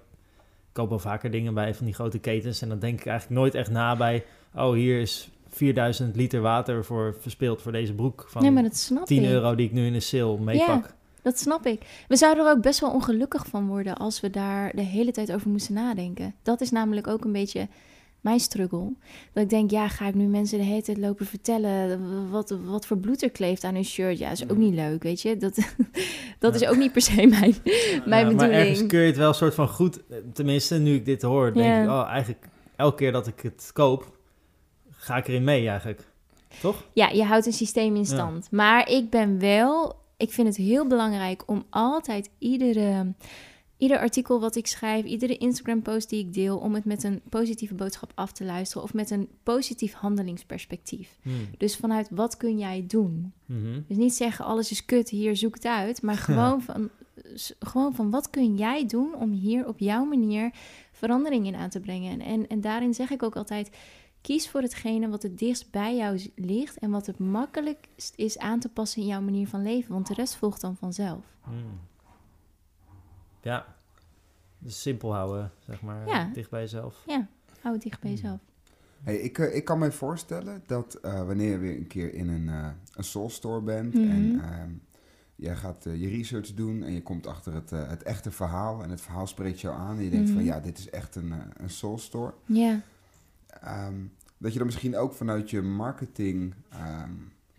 koop wel vaker dingen bij van die grote ketens en dan denk ik eigenlijk nooit echt na bij, oh, hier is 4000 liter water voor verspild voor deze broek van Nee, maar dat snap 10 ik. euro die ik nu in de sale meepak. Dat snap ik. We zouden er ook best wel ongelukkig van worden als we daar de hele tijd over moesten nadenken. Dat is namelijk ook een beetje mijn struggle. Dat ik denk, ja, ga ik nu mensen de hele tijd lopen vertellen wat, wat voor bloed er kleeft aan hun shirt? Ja, is ook niet leuk, weet je. Dat, (laughs) dat is ook niet per se (laughs) mijn, mijn Ja, maar bedoeling. ergens keur je het wel een soort van goed. Tenminste, nu ik dit hoor, denk Ja. ik, oh, eigenlijk elke keer dat ik het koop, ga ik erin mee eigenlijk. Toch? Ja, je houdt een systeem in stand. Maar ik ben wel, ik vind het heel belangrijk om altijd iedere, ieder artikel wat ik schrijf, iedere Instagram-post die ik deel, om het met een positieve boodschap af te luisteren of met een positief handelingsperspectief. Hmm. Dus vanuit wat kun jij doen? Mhm. Dus niet zeggen alles is kut, hier zoek het uit, maar (laughs) gewoon van, gewoon van wat kun jij doen om hier op jouw manier verandering in aan te brengen. En, en, en daarin zeg ik ook altijd, kies voor hetgene wat het dichtst bij jou ligt en wat het makkelijkst is aan te passen in jouw manier van leven, want de rest volgt dan vanzelf. Hmm. Ja. Dus simpel houden, zeg maar. Ja. Dicht bij jezelf. Ja, hou het dicht bij Hmm. jezelf. Hey, ik, eh, ik kan me voorstellen dat eh, wanneer je weer een keer in een, eh een soul store bent Mhm. en ehm, jij gaat je research doen en je komt achter het, eh, het echte verhaal en het verhaal spreekt jou aan en je denkt van Mhm. ja, dit is echt een, eh, een soul store. Ja, Ehm, dat je dan misschien ook vanuit je marketing ehm,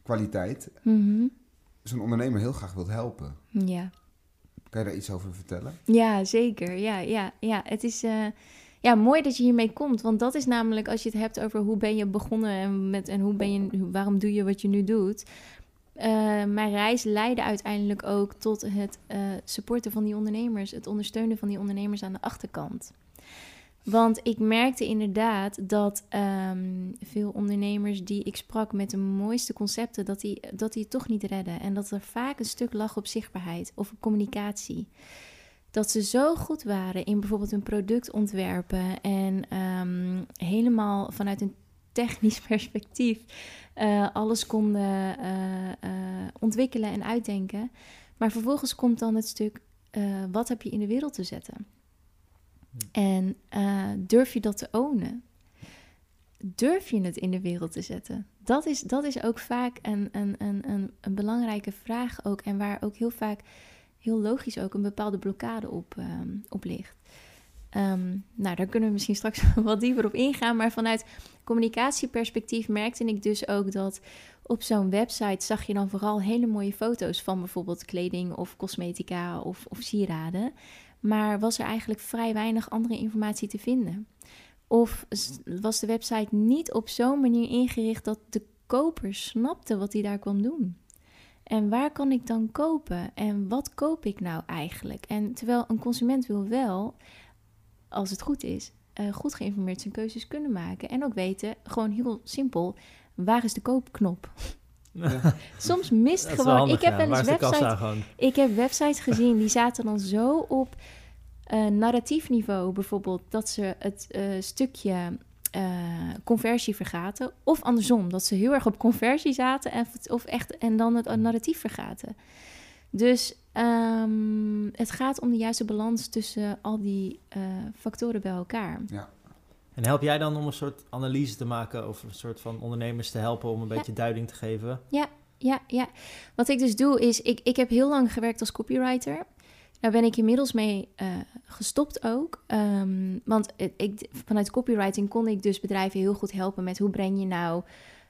kwaliteit Mhm. zo'n ondernemer heel graag wilt helpen. ja. Kan je daar iets over vertellen? Ja, zeker. Ja, ja, ja. Het is eh, ja, mooi dat je hiermee komt. Want dat is namelijk als je het hebt over hoe ben je begonnen en, met, en hoe ben je, waarom doe je wat je nu doet. Eh, mijn reis leidde uiteindelijk ook tot het eh, supporten van die ondernemers, het ondersteunen van die ondernemers aan de achterkant. Want ik merkte inderdaad dat ehm, veel ondernemers die ik sprak met de mooiste concepten, dat die, dat die het toch niet redden. En dat er vaak een stuk lag op zichtbaarheid of communicatie. Dat ze zo goed waren in bijvoorbeeld hun product ontwerpen en ehm, helemaal vanuit een technisch (laughs) perspectief eh, alles konden eh, eh, ontwikkelen en uitdenken. Maar vervolgens komt dan het stuk, wat heb je in de wereld te zetten? En eh, durf je dat te ownen? Durf je het in de wereld te zetten? Dat is, dat is ook vaak een, een, een, een, belangrijke vraag ook. En waar ook heel vaak, heel logisch ook, een bepaalde blokkade op, ehm, op ligt. Ehm, nou, daar kunnen we misschien straks (laughs) wat dieper op ingaan. Maar vanuit communicatieperspectief merkte ik dus ook dat op zo'n website zag je dan vooral hele mooie foto's van bijvoorbeeld kleding of cosmetica of, of sieraden. Maar was er eigenlijk vrij weinig andere informatie te vinden? Of was de website niet op zo'n manier ingericht dat de koper snapte wat hij daar kwam doen? En waar kan ik dan kopen? En wat koop ik nou eigenlijk? En terwijl een consument wil wel, als het goed is, eh, goed geïnformeerd zijn keuzes kunnen maken. En ook weten, gewoon heel simpel, waar is de koopknop? (laughs) Soms mist gewoon. handig, ik heb ja. wel eens websites ik heb websites gezien die zaten dan zo op eh, narratief niveau, bijvoorbeeld dat ze het eh, stukje eh, conversie vergaten, of andersom, dat ze heel erg op conversie zaten en, of echt, en dan het narratief vergaten. Dus ehm, het gaat om de juiste balans tussen al die eh, factoren bij elkaar. En help jij dan om een soort analyse te maken of een soort van ondernemers te helpen om een beetje duiding te geven? Ja, ja. Wat ik dus doe is, ik, ik heb heel lang gewerkt als copywriter. Daar ben ik inmiddels mee eh, gestopt ook. Ehm, want ik, vanuit copywriting kon ik dus bedrijven heel goed helpen met hoe breng je nou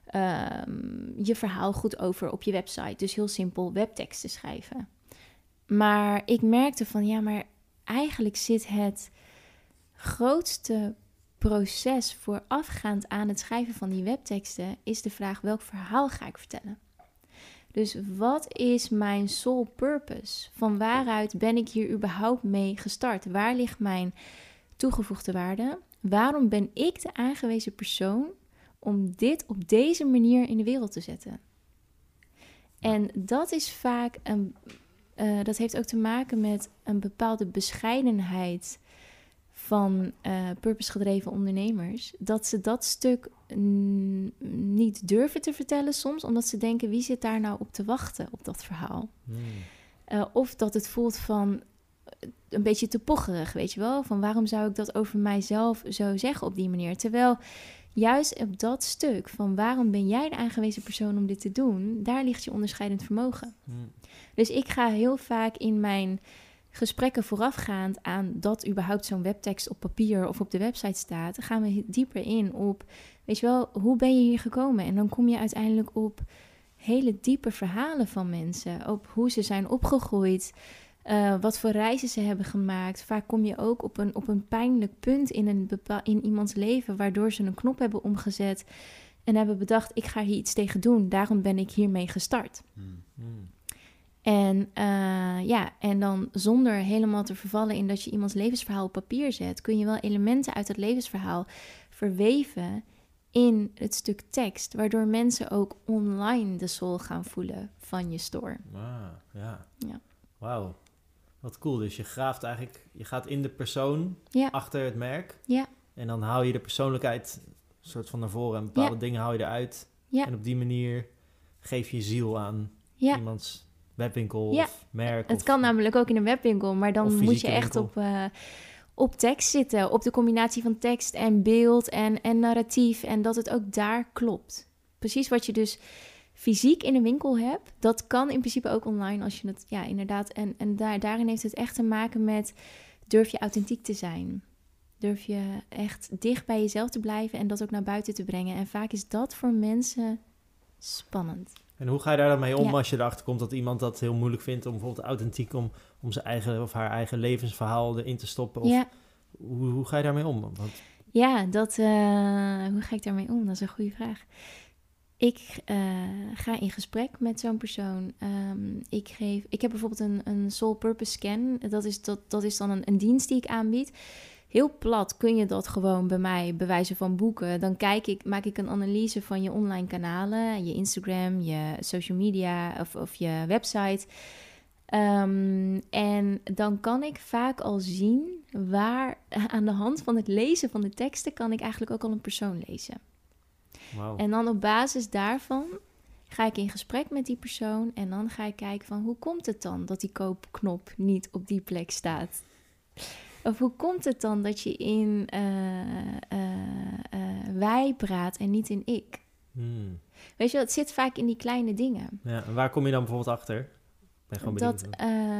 ehm, je verhaal goed over op je website. Dus heel simpel webteksten schrijven. Maar ik merkte van ja, maar eigenlijk zit het grootste proces voorafgaand aan het schrijven van die webteksten is de vraag welk verhaal ga ik vertellen. Dus wat is mijn sole purpose? Van waaruit ben ik hier überhaupt mee gestart? Waar ligt mijn toegevoegde waarde? Waarom ben ik de aangewezen persoon om dit op deze manier in de wereld te zetten? En dat is vaak een, eh, dat heeft ook te maken met een bepaalde bescheidenheid van uh, purpose-gedreven ondernemers, dat ze dat stuk niet durven te vertellen soms, omdat ze denken: wie zit daar nou op te wachten op dat verhaal? Hmm. Uh, of dat het voelt van een beetje te pocherig, weet je wel? Van waarom zou ik dat over mijzelf zo zeggen op die manier? Terwijl juist op dat stuk van waarom ben jij de aangewezen persoon om dit te doen, daar ligt je onderscheidend vermogen. Hmm. Dus ik ga heel vaak in mijn gesprekken voorafgaand aan dat überhaupt zo'n webtekst op papier of op de website staat, gaan we dieper in op, weet je wel, hoe ben je hier gekomen? En dan kom je uiteindelijk op hele diepe verhalen van mensen, op hoe ze zijn opgegroeid, uh, wat voor reizen ze hebben gemaakt. Vaak kom je ook op een, op een pijnlijk punt in, een in iemands leven, waardoor ze een knop hebben omgezet en hebben bedacht: ik ga hier iets tegen doen, daarom ben ik hiermee gestart. Hmm. En uh, ja, en dan zonder helemaal te vervallen in dat je iemands levensverhaal op papier zet, kun je wel elementen uit het levensverhaal verweven in het stuk tekst, waardoor mensen ook online de soul gaan voelen van je store. Ja. ja. Wauw. Wat cool. Dus je graaft eigenlijk, je gaat in de persoon achter het merk. Ja. En dan haal je de persoonlijkheid soort van naar voren en bepaalde dingen haal je eruit. Ja. En op die manier geef je ziel aan iemands webwinkel of merk. Het kan namelijk ook in een webwinkel, maar dan moet je echt op, uh, op tekst zitten. Op de combinatie van tekst en beeld en, en narratief. En dat het ook daar klopt. Precies wat je dus fysiek in een winkel hebt, dat kan in principe ook online als je het, ja, inderdaad. En, en daar, daarin heeft het echt te maken met durf je authentiek te zijn. Durf je echt dicht bij jezelf te blijven en dat ook naar buiten te brengen. En vaak is dat voor mensen spannend. En hoe ga je daar dan mee om als je erachter komt dat iemand dat heel moeilijk vindt om bijvoorbeeld authentiek om, om zijn eigen of haar eigen levensverhaal erin te stoppen? Of ja. hoe, hoe ga je daarmee om? Want... Ja, dat, uh, hoe ga ik daarmee om? Dat is een goede vraag. Ik uh, ga in gesprek met zo'n persoon. Um, ik, geef, ik heb bijvoorbeeld een, een Soul Purpose Scan. Dat is, dat, dat is dan een, een dienst die ik aanbied. Heel plat kun je dat gewoon bij mij bewijzen van boeken. Dan kijk ik, maak ik een analyse van je online kanalen, je Instagram, je social media of, of je website. Um, en dan kan ik vaak al zien waar (laughs) aan de hand van het lezen van de teksten kan ik eigenlijk ook al een persoon lezen. Wow. En dan op basis daarvan ga ik in gesprek met die persoon en dan ga ik kijken van hoe komt het dan dat die koopknop niet op die plek staat? Of hoe komt het dan dat je in uh, uh, wij praat en niet in ik? Hmm. Weet je, het zit vaak in die kleine dingen. Ja, en waar kom je dan bijvoorbeeld achter? dat,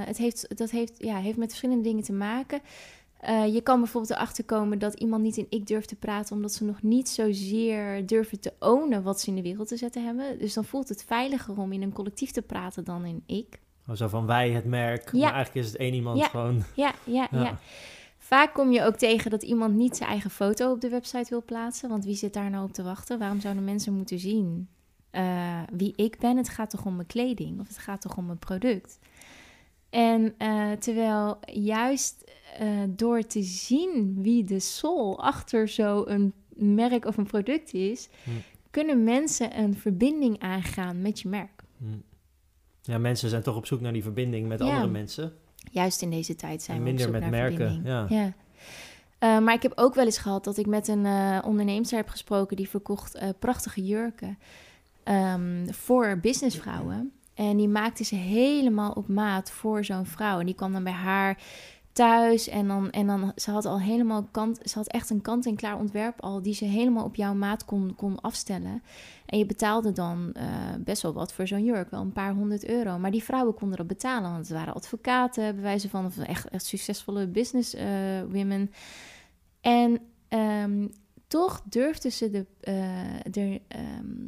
het heeft, dat heeft, ja, heeft met verschillende dingen te maken. Uh, je kan bijvoorbeeld erachter komen dat iemand niet in ik durft te praten, omdat ze nog niet zozeer durven te ownen wat ze in de wereld te zetten hebben. Dus dan voelt het veiliger om in een collectief te praten dan in ik. Oh, zo van wij, het merk, ja. maar eigenlijk is het één iemand gewoon. Ja, ja, ja, ja. Vaak kom je ook tegen dat iemand niet zijn eigen foto op de website wil plaatsen. Want wie zit daar nou op te wachten? Waarom zouden mensen moeten zien uh, wie ik ben? Het gaat toch om mijn kleding of het gaat toch om mijn product? En uh, terwijl juist uh, door te zien wie de soul achter zo'n merk of een product is, hm. kunnen mensen een verbinding aangaan met je merk. Hm. Ja, mensen zijn toch op zoek naar die verbinding met andere mensen. Juist in deze tijd zijn en we minder op zoek met naar merken. Ja. ja. Uh, maar ik heb ook wel eens gehad dat ik met een uh, onderneemster heb gesproken die verkocht uh, prachtige jurken um, voor businessvrouwen. En die maakte ze helemaal op maat voor zo'n vrouw. En die kwam dan bij haar thuis. En dan, en dan ze had al helemaal kant, ze had echt een kant-en-klaar ontwerp al, die ze helemaal op jouw maat kon, kon afstellen. En je betaalde dan uh, best wel wat voor zo'n jurk, wel een paar honderd euro. Maar die vrouwen konden dat betalen, want het waren advocaten, bewijzen van echt, echt succesvolle business uh, women. En um, toch durfden ze de, uh, de, um,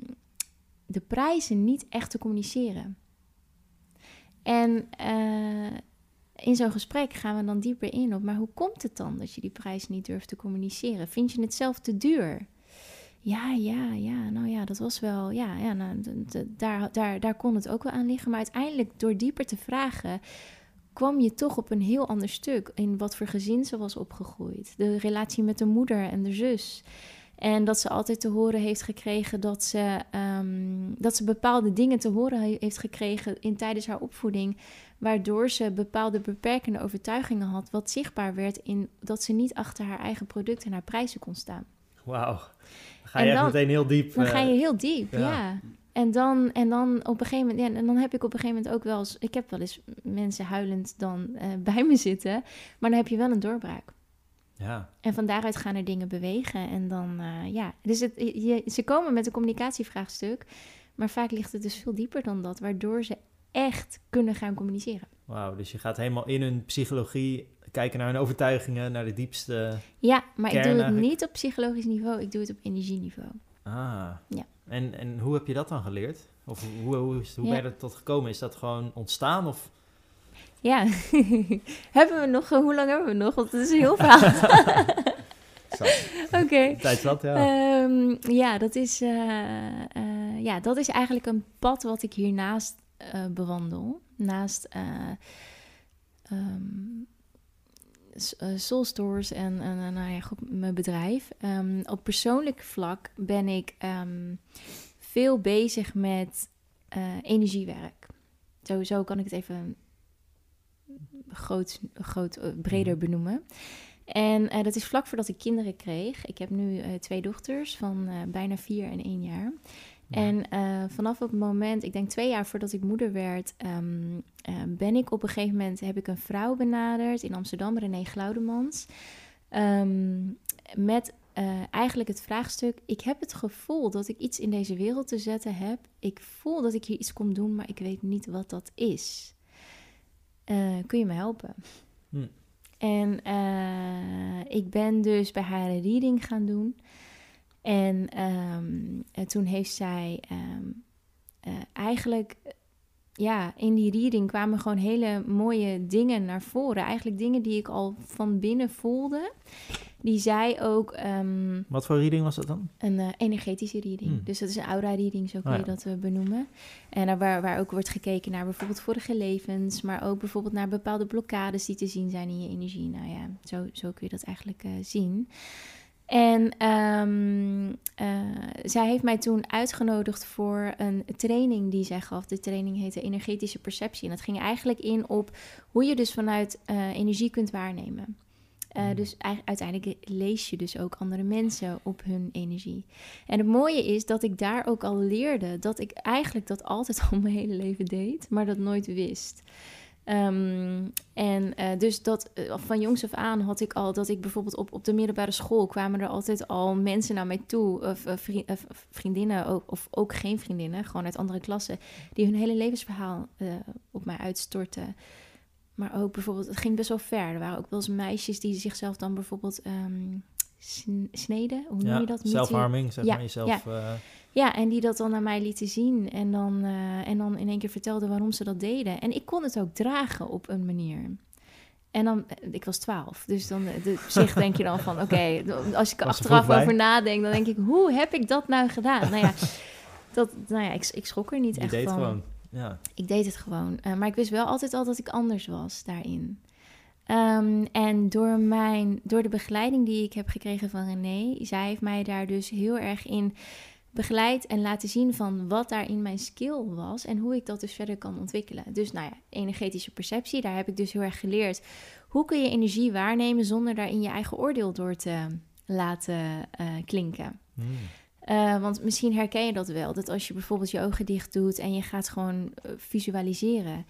de prijzen niet echt te communiceren. En in zo'n gesprek gaan we dan dieper in op, maar hoe komt het dan dat je die prijs niet durft te communiceren? Vind je het zelf te duur? Ja, ja, ja, nou ja, dat was wel, ja, ja nou, daar, daar, daar kon het ook wel aan liggen. Maar uiteindelijk, door dieper te vragen, kwam je toch op een heel ander stuk in wat voor gezin ze was opgegroeid. De relatie met de moeder en de zus. En dat ze altijd te horen heeft gekregen dat ze, ehm, dat ze bepaalde dingen te horen heeft gekregen in, tijdens haar opvoeding. Waardoor ze bepaalde beperkende overtuigingen had. Wat zichtbaar werd in dat ze niet achter haar eigen product en haar prijzen kon staan. Wauw. Dan ga je echt meteen heel diep. Dan ga je eh, heel diep, ja. En dan, en dan op een gegeven moment, ja, en dan heb ik op een gegeven moment ook wel eens, ik heb wel eens mensen huilend dan uh, bij me zitten, maar dan heb je wel een doorbraak. Ja. En van daaruit gaan er dingen bewegen. En dan, uh, ja. Dus het, je, ze komen met een communicatievraagstuk. Maar vaak ligt het dus veel dieper dan dat. Waardoor ze echt kunnen gaan communiceren. Wauw, dus je gaat helemaal in hun psychologie kijken naar hun overtuigingen, naar de diepste. Ja, maar ik doe het niet op psychologisch niveau. Ik doe het op energieniveau. Ah. Ja. En, en hoe heb je dat dan geleerd? Of hoe, hoe, hoe, hoe ben je er tot gekomen? Is dat gewoon ontstaan? Of ja, (laughs) hebben we nog, hoe lang hebben we nog? Want het is heel verhaal. (laughs) (laughs) Oké. Okay. Tijd zat, ja. Um, ja, dat is, uh, uh, ja, dat is eigenlijk een pad wat ik hiernaast uh, bewandel. Naast um, Soul Stores en, en nou ja, goed, mijn bedrijf. Um, op persoonlijk vlak ben ik veel bezig met energiewerk. Sowieso kan ik het even groot, groot eh, breder mhm. benoemen. En uh, dat is vlak voordat ik kinderen kreeg. Ik heb nu uh, twee dochters van uh, bijna vier en één jaar. En vanaf het moment, ik denk twee jaar voordat ik moeder werd, um, ben ik op een gegeven moment, heb ik een vrouw benaderd in Amsterdam, René Glaudemans. Um, met eigenlijk het vraagstuk, ik heb het gevoel dat ik iets in deze wereld te zetten heb. Ik voel dat ik hier iets kom doen, maar ik weet niet wat dat is. Uh, kun je me helpen? Hm. En uh, ik ben dus bij haar een reading gaan doen. En, um, en toen heeft zij um, uh, eigenlijk, ja, in die reading kwamen gewoon hele mooie dingen naar voren. Eigenlijk dingen die ik al van binnen voelde die zei ook... Ehm, Wat voor reading was dat dan? Een uh, energetische reading. Hmm. Dus dat is een aura-reading, zo kun oh je dat uh, benoemen. En waar, waar ook wordt gekeken naar bijvoorbeeld vorige levens... maar ook bijvoorbeeld naar bepaalde blokkades die te zien zijn in je energie. Nou ja, zo, zo kun je dat eigenlijk uh, zien. En um, zij heeft mij toen uitgenodigd voor een training die zij gaf. De training heette Energetische Perceptie. En dat ging eigenlijk in op hoe je dus vanuit energie kunt waarnemen. Uh, dus uiteindelijk lees je dus ook andere mensen op hun energie. En het mooie is dat ik daar ook al leerde dat ik eigenlijk dat altijd (laughs) al mijn hele leven deed, maar dat nooit wist. Um, en uh, dus dat uh, van jongs af aan had ik al dat ik bijvoorbeeld op, op de middelbare school kwamen er altijd al mensen naar mij toe, of vriendinnen, of ook geen vriendinnen, gewoon uit andere klassen, die hun hele levensverhaal op mij uitstortten. Maar ook bijvoorbeeld, het ging best wel ver. Er waren ook wel eens meisjes die zichzelf dan bijvoorbeeld um, sneden. Hoe noem je dat? Zelfharming, zeg ja, maar jezelf. Ja. Uh... ja, en die dat dan naar mij lieten zien. En dan, uh, en dan in één keer vertelden waarom ze dat deden. En ik kon het ook dragen op een manier. En dan, eh, ik was twaalf, dus dan de, (laughs) zich denk je dan van, oké, als ik achteraf over nadenk, dan denk ik, hoe heb ik dat nou gedaan? Nou ja, (laughs) dat, nou ja ik, ik schrok er niet je echt deed van. Gewoon. Ja. Ik deed het gewoon. Uh, maar ik wist wel altijd al dat ik anders was daarin. Um, en door, mijn, door de begeleiding die ik heb gekregen van René, zij heeft mij daar dus heel erg in begeleid en laten zien van wat daar in mijn skill was en hoe ik dat dus verder kan ontwikkelen. Dus nou ja, energetische perceptie, daar heb ik dus heel erg geleerd. Hoe kun je energie waarnemen zonder daarin je eigen oordeel door te laten uh, klinken? Hmm. Uh, want misschien herken je dat wel. Dat als je bijvoorbeeld je ogen dicht doet en je gaat gewoon uh, visualiseren.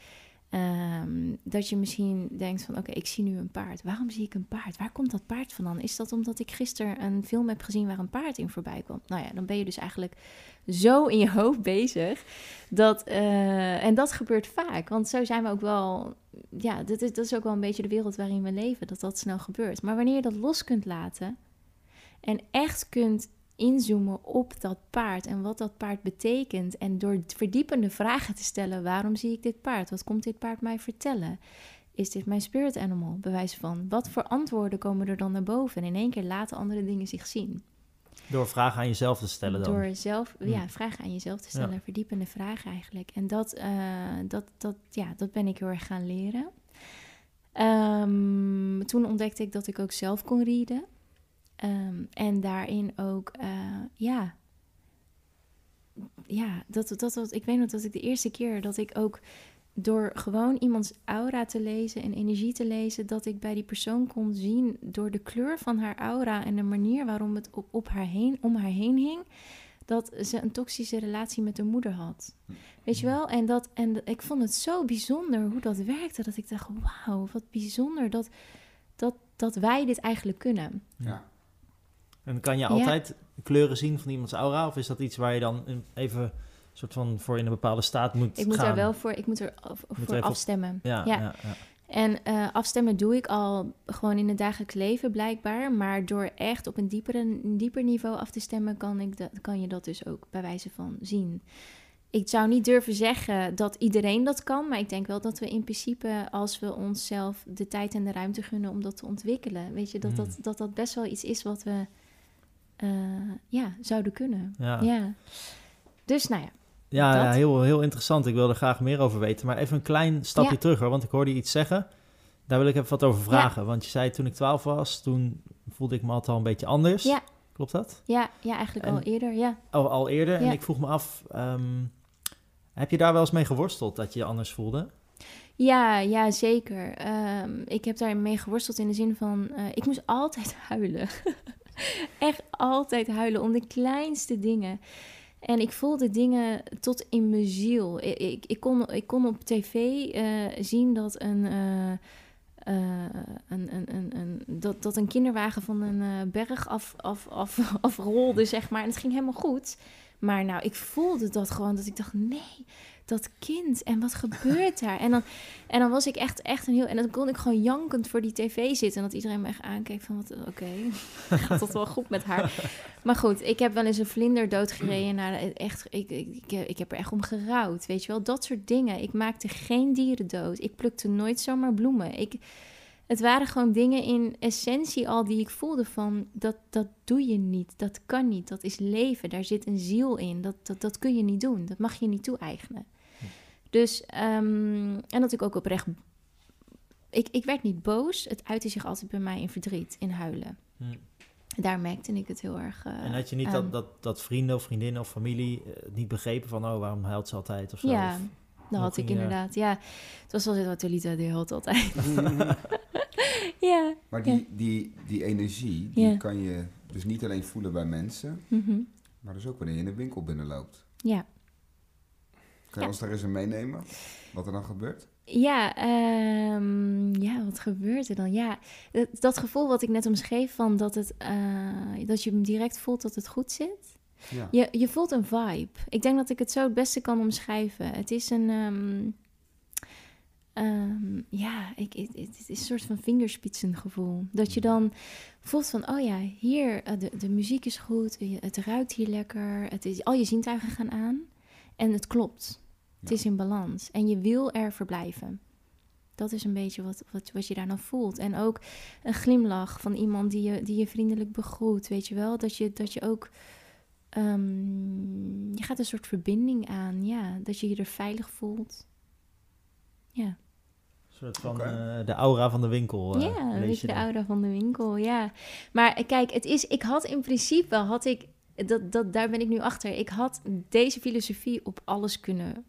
Um, dat je misschien denkt van oké, ik zie nu een paard. Waarom zie ik een paard? Waar komt dat paard vandaan? Is dat omdat ik gisteren een film heb gezien waar een paard in voorbij kwam? Nou ja, dan ben je dus eigenlijk zo in je hoofd bezig. Dat, uh, en dat gebeurt vaak. Want zo zijn we ook wel. Ja, dat is, dat is ook wel een beetje de wereld waarin we leven. Dat dat snel gebeurt. Maar wanneer je dat los kunt laten. En echt kunt inzoomen op dat paard en wat dat paard betekent. En door verdiepende vragen te stellen: waarom zie ik dit paard? Wat komt dit paard mij vertellen? Is dit mijn spirit animal? Bewijs van. Wat voor antwoorden komen er dan naar boven? En in één keer laten andere dingen zich zien. Door vragen aan jezelf te stellen dan? Door zelf, hm. ja, vragen aan jezelf te stellen. Verdiepende vragen eigenlijk. En dat, uh, dat, dat, ja, dat ben ik heel erg gaan leren. Um, toen ontdekte ik dat ik ook zelf kon readen. Ehm, en daarin ook, eh, ja, ja, dat, dat, dat, ik weet nog dat ik de eerste keer dat ik ook door gewoon iemands aura te lezen en energie te lezen, dat ik bij die persoon kon zien door de kleur van haar aura en de manier waarom het op, op haar heen, om haar heen hing, dat ze een toxische relatie met haar moeder had. Weet je wel? En, dat, en ik vond het zo bijzonder hoe dat werkte, dat ik dacht, wauw, wat bijzonder dat, dat, dat wij dit eigenlijk kunnen. Ja. En kan je altijd kleuren zien van iemands aura? Of is dat iets waar je dan even soort van voor in een bepaalde staat moet Ik moet gaan? er wel voor, ik moet er voor afstemmen. Ja, ja. ja, En uh, afstemmen doe ik al gewoon in het dagelijks leven blijkbaar. Maar door echt op een, diepere, een dieper niveau af te stemmen, kan, ik dat, kan je dat dus ook bij wijze van zien. Ik zou niet durven zeggen dat iedereen dat kan, maar ik denk wel dat we in principe, als we onszelf de tijd en de ruimte gunnen om dat te ontwikkelen, weet je, dat, dat, Hmm. dat, dat best wel iets is wat we uh, ja, zouden kunnen. Ja. ja. Dus nou ja. Ja, ja, heel, heel interessant. Ik wil er graag meer over weten. Maar even een klein stapje Ja. terug hoor, want ik hoorde je iets zeggen. Daar wil ik even wat over vragen. Want je zei toen ik 12 was, toen voelde ik me altijd al een beetje anders. Ja. Klopt dat? Ja, ja eigenlijk En- al eerder, ja. Oh, al eerder. En ik vroeg me af, ehm, heb je daar wel eens mee geworsteld dat je je anders voelde? Ja, ja, zeker. Ehm, ik heb daarmee geworsteld in de zin van... eh, ik moest altijd (laughs) huilen. (laughs) Echt altijd huilen om de kleinste dingen. En ik voelde dingen tot in mijn ziel. Ik, ik, kon, ik kon op tv eh, zien dat een... eh, eh, een, een, een, een, dat, dat een kinderwagen van een berg af, af, af, (laughs) afrolde, zeg maar. En het ging helemaal goed. Maar nou, ik voelde dat gewoon, dat ik dacht, nee, dat kind, en wat gebeurt (laughs) daar? En dan, en dan was ik echt, echt een heel... En dan kon ik gewoon jankend voor die tv zitten. En dat iedereen me echt aankeek van, wat, oké, (laughs) gaat dat wel goed met haar? Maar goed, ik heb wel eens een vlinder doodgereden. Nou, echt, ik, ik, ik, ik heb er echt om gerouwd, weet je wel? Dat soort dingen. Ik maakte geen dieren dood. Ik plukte nooit zomaar bloemen. Ik... Het waren gewoon dingen in essentie al die ik voelde van dat, dat doe je niet, dat kan niet, dat is leven, daar zit een ziel in, dat, dat, dat kun je niet doen, dat mag je niet toe-eigenen. Dus, um, en dat ik ook oprecht, ik, ik werd niet boos, het uitte zich altijd bij mij in verdriet, in huilen. Hm. Daar merkte ik het heel erg. Uh, en had je niet dat, dat, dat vrienden of vriendinnen of familie uh, niet begrepen van, oh, waarom huilt ze altijd of zo? Ja, of, dat had ik inderdaad. Ja, het was wel wat Tolita die huilt altijd. (laughs) (laughs) ja. Maar die, ja. die, die energie, die ja. kan je dus niet alleen voelen bij mensen, mm -hmm. maar dus ook wanneer je in de winkel binnenloopt. Ja. Kan je ons daar eens in meenemen? Wat er dan gebeurt? Ja, um, ja, wat gebeurt er dan? Ja, dat, dat, gevoel wat ik net omschreef van dat, het, uh, dat je direct voelt dat het goed zit. Ja. Je, je voelt een vibe. Ik denk dat ik het zo het beste kan omschrijven. Het is een... Um, um, ja, ik, het, het is een soort van vingerspitsengevoel. Dat je dan voelt van, oh ja, hier, uh, de, de muziek is goed, het ruikt hier lekker, het is, al je zintuigen gaan aan en het klopt. Het is in balans en je wil er verblijven. Dat is een beetje wat, wat, wat je daar dan voelt. En ook een glimlach van iemand die je, die je vriendelijk begroet, weet je wel? Dat je, dat je ook... Um, je gaat een soort verbinding aan, ja. Dat je je er veilig voelt. Ja. Een soort van okay. uh, de aura van de winkel. Uh, ja, een beetje de aura van de winkel, ja. Maar kijk, het is, ik had in principe, had ik, dat, dat, daar ben ik nu achter. Ik had deze filosofie op alles kunnen,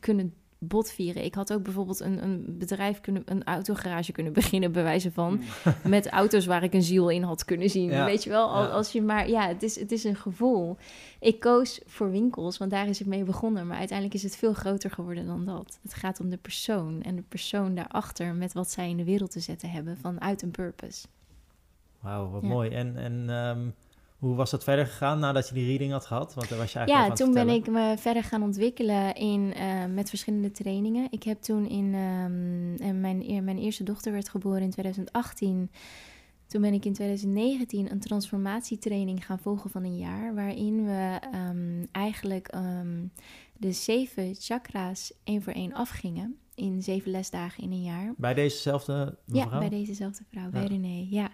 kunnen botvieren. Ik had ook bijvoorbeeld een, een bedrijf kunnen, een autogarage kunnen (laughs) beginnen, bij wijze van. (laughs) met auto's waar ik een ziel in had kunnen zien. Ja. Weet je wel, als, ja. als je maar, ja, het is, het is een gevoel. Ik koos voor winkels, want daar is het mee begonnen. Maar uiteindelijk is het veel groter geworden dan dat. Het gaat om de persoon en de persoon daarachter met wat zij in de wereld te zetten hebben vanuit een purpose. Wauw, wat ja. mooi. En, en um, hoe was dat verder gegaan nadat je die reading had gehad? Want daar was je eigenlijk ja, toen ben ik me verder gaan ontwikkelen in, uh, met verschillende trainingen. Ik heb toen in... Um, mijn, mijn eerste dochter werd geboren in 2018. Toen ben ik in 2019 een transformatietraining gaan volgen van een jaar... waarin we um, eigenlijk de zeven chakra's één voor één afgingen... in zeven lesdagen in een jaar. Bij dezezelfde mevrouw? Ja, bij dezezelfde vrouw, ja. bij René, ja.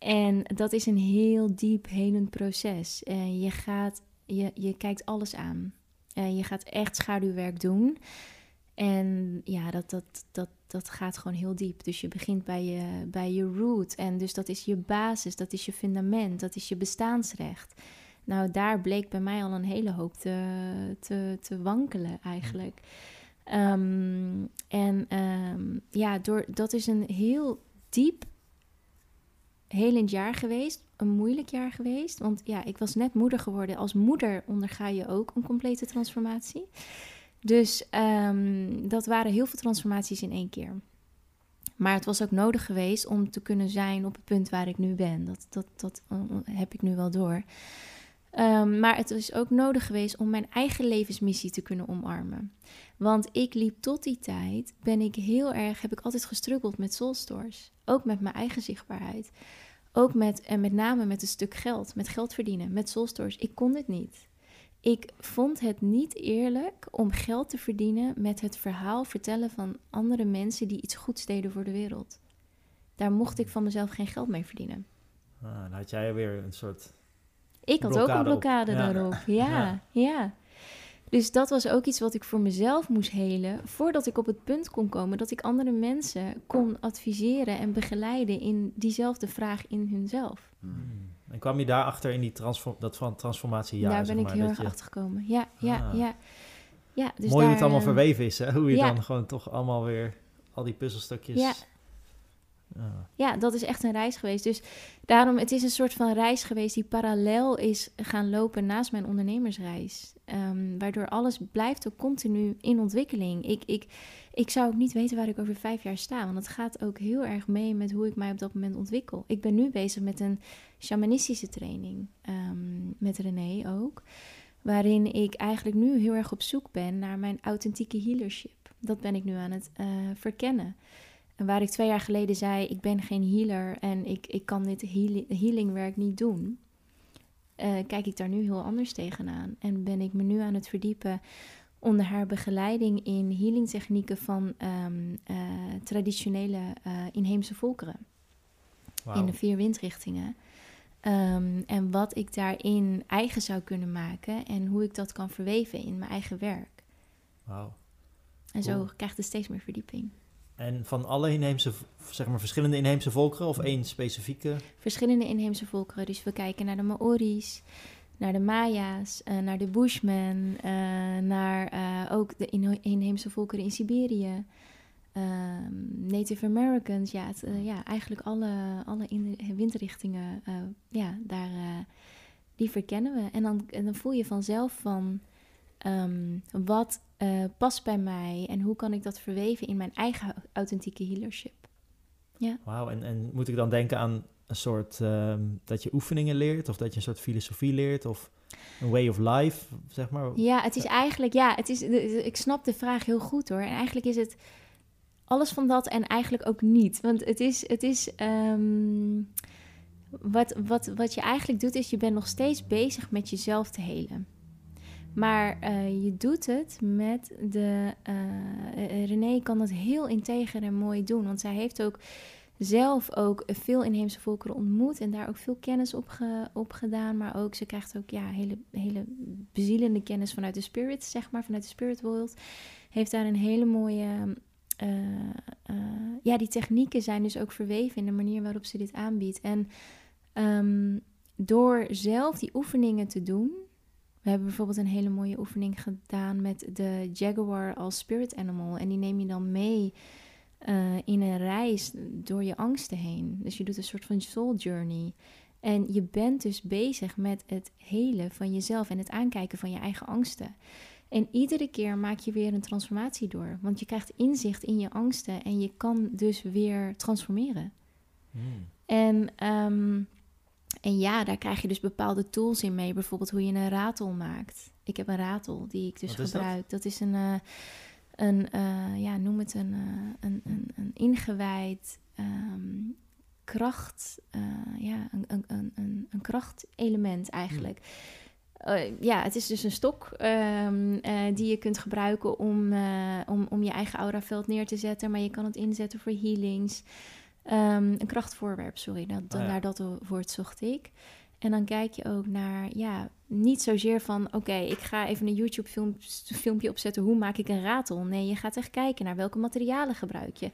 En dat is een heel diep helend proces. Uh, je, gaat, je, je kijkt alles aan. Uh, je gaat echt schaduwwerk doen. En ja, dat, dat, dat, dat gaat gewoon heel diep. Dus je begint bij je, bij je root. En dus dat is je basis, dat is je fundament, dat is je bestaansrecht. Nou, daar bleek bij mij al een hele hoop te, te, te wankelen eigenlijk. Ehm, en ehm, ja, door, dat is een heel diep helend jaar geweest. Een moeilijk jaar geweest. Want ja, ik was net moeder geworden. Als moeder onderga je ook een complete transformatie. Dus ehm, dat waren heel veel transformaties in één keer. Maar het was ook nodig geweest om te kunnen zijn op het punt waar ik nu ben. Dat, dat, dat uh, heb ik nu wel door. Um, maar het is ook nodig geweest om mijn eigen levensmissie te kunnen omarmen. Want ik liep tot die tijd, ben ik heel erg, heb ik altijd gestruggeld met soulstores. Ook met mijn eigen zichtbaarheid. Ook met, en met name met een stuk geld, met geld verdienen, met soulstores. Ik kon dit niet. Ik vond het niet eerlijk om geld te verdienen met het verhaal vertellen van andere mensen die iets goeds deden voor de wereld. Daar mocht ik van mezelf geen geld mee verdienen. Ah, dan had jij weer een soort. Ik had ook een blokkade daarop. (laughs) Ja, ja, ja. Dus dat was ook iets wat ik voor mezelf moest helen. Voordat ik op het punt kon komen dat ik andere mensen kon adviseren en begeleiden in diezelfde vraag in hunzelf. Hmm. En kwam je daarachter in die transform dat van transformatie? Daar ben ik heel erg achter gekomen. Ja, ja, ah. ja. ja dus Mooi hoe het allemaal ehm, verweven is, hè? Hoe je dan gewoon toch allemaal weer al die puzzelstukjes... Ja. Ja, dat is echt een reis geweest. Dus daarom, het is een soort van reis geweest die parallel is gaan lopen naast mijn ondernemersreis. Um, waardoor alles blijft ook continu in ontwikkeling. Ik, ik, ik zou ook niet weten waar ik over vijf jaar sta. Want het gaat ook heel erg mee met hoe ik mij op dat moment ontwikkel. Ik ben nu bezig met een shamanistische training. Um, met René ook. Waarin ik eigenlijk nu heel erg op zoek ben naar mijn authentieke healership. Dat ben ik nu aan het uh, verkennen. En waar ik twee jaar geleden zei: Ik ben geen healer en ik, ik kan dit healingwerk niet doen. Uh, kijk ik daar nu heel anders tegenaan. En ben ik me nu aan het verdiepen onder haar begeleiding in healingtechnieken van um, uh, traditionele uh, inheemse volkeren. Wow. In de vier windrichtingen. Um, en wat ik daarin eigen zou kunnen maken en hoe ik dat kan verweven in mijn eigen werk. Wauw. En zo krijgt het steeds meer verdieping. En van alle inheemse, zeg maar verschillende inheemse volkeren of één specifieke? Verschillende inheemse volkeren. Dus we kijken naar de Maori's, naar de Maya's, uh, naar de Bushmen, uh, naar uh, ook de inheemse volkeren in Siberië. Ehm, Native Americans, ja, ja eigenlijk alle, alle in windrichtingen, ja, daar, die verkennen we. En dan, en dan voel je vanzelf van um, wat uh, past bij mij en hoe kan ik dat verweven in mijn eigen authentieke healership. Ja. Wauw, en, en moet ik dan denken aan een soort um, dat je oefeningen leert of dat je een soort filosofie leert of een way of life, zeg maar? Ja, het is eigenlijk, ja, het is, ik snap de vraag heel goed hoor. En eigenlijk is het alles van dat en eigenlijk ook niet. Want het is, het is um, wat, wat, wat je eigenlijk doet, is je bent nog steeds bezig met jezelf te helen. Maar uh, je doet het met de. Uh, René kan dat heel integer en mooi doen. Want zij heeft ook zelf ook veel inheemse volkeren ontmoet. En daar ook veel kennis op, op gedaan. Maar ook, ze krijgt ook ja, hele, hele bezielende kennis vanuit de spirit, zeg maar, vanuit de spirit world. Heeft daar een hele mooie. Uh, ja, die technieken zijn dus ook verweven in de manier waarop ze dit aanbiedt. En um, door zelf die oefeningen te doen we hebben bijvoorbeeld een hele mooie oefening gedaan met de jaguar als spirit animal. En die neem je dan mee uh, in een reis door je angsten heen. Dus je doet een soort van soul journey. En je bent dus bezig met het helen van jezelf en het aankijken van je eigen angsten. En iedere keer maak je weer een transformatie door. Want je krijgt inzicht in je angsten en je kan dus weer transformeren. Hmm. En um, en ja, daar krijg je dus bepaalde tools in mee. Bijvoorbeeld hoe je een ratel maakt. Ik heb een ratel die ik dus gebruik. Dat? is een, uh, een uh, ja, noem het een, uh, een, een, een, ingewijd um, kracht, ja, een, een, een, een krachtelement eigenlijk. Uh, ja, het is dus een stok um, uh, die je kunt gebruiken om, uh, om, om je eigen auraveld neer te zetten. Maar je kan het inzetten voor healings. Um, een krachtvoorwerp, sorry, oh, ja. naar dat woord zocht ik. En dan kijk je ook naar, ja, niet zozeer van, oké, ik ga even een YouTube-filmpje opzetten, hoe maak ik een ratel? Nee, je gaat echt kijken naar welke materialen gebruik je.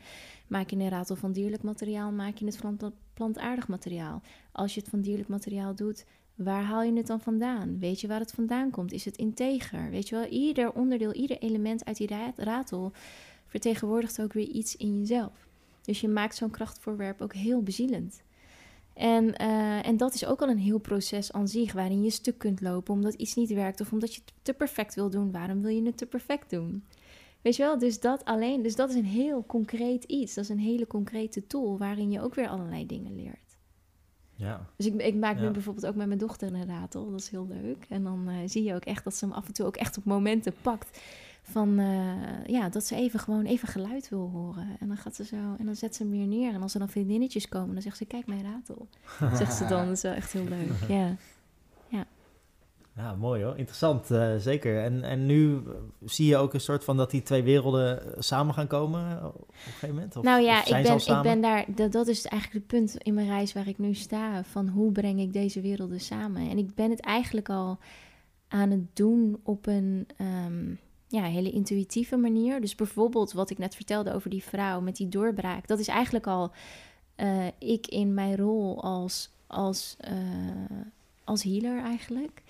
Maak je een ratel van dierlijk materiaal, maak je het van plantaardig materiaal? Als je het van dierlijk materiaal doet, waar haal je het dan vandaan? Weet je waar het vandaan komt? Is het integer? Weet je wel, ieder onderdeel, ieder element uit die ratel vertegenwoordigt ook weer iets in jezelf. Dus je maakt zo'n krachtvoorwerp ook heel bezielend. En, uh, en dat is ook al een heel proces aan zich, waarin je stuk kunt lopen omdat iets niet werkt of omdat je het te perfect wil doen. Waarom wil je het te perfect doen? Weet je wel, dus dat alleen, dus dat is een heel concreet iets. Dat is een hele concrete tool waarin je ook weer allerlei dingen leert. Ja. Dus ik, ik maak nu bijvoorbeeld ook met mijn dochter een ratel. Dat is heel leuk. En dan uh, zie je ook echt dat ze hem af en toe ook echt op momenten pakt van uh, ja, dat ze even gewoon even geluid wil horen. En dan gaat ze zo en dan zet ze hem weer neer. En als er dan vriendinnetjes komen, dan zegt ze: Kijk mijn ratel. (laughs) zegt ze dan. Dat is wel echt heel leuk. Ja. Ja, ja mooi hoor. Interessant, uh, zeker. En, en nu zie je ook een soort van dat die twee werelden samen gaan komen op een gegeven moment? Of, nou ja, ik ben, ik ben daar. Dat, dat is eigenlijk het punt in mijn reis waar ik nu sta. Van hoe breng ik deze werelden samen? En ik ben het eigenlijk al aan het doen op een. Um, ja, hele intuïtieve manier. Dus bijvoorbeeld wat ik net vertelde over die vrouw met die doorbraak. Dat is eigenlijk al uh, ik in mijn rol als, als, uh, als healer eigenlijk.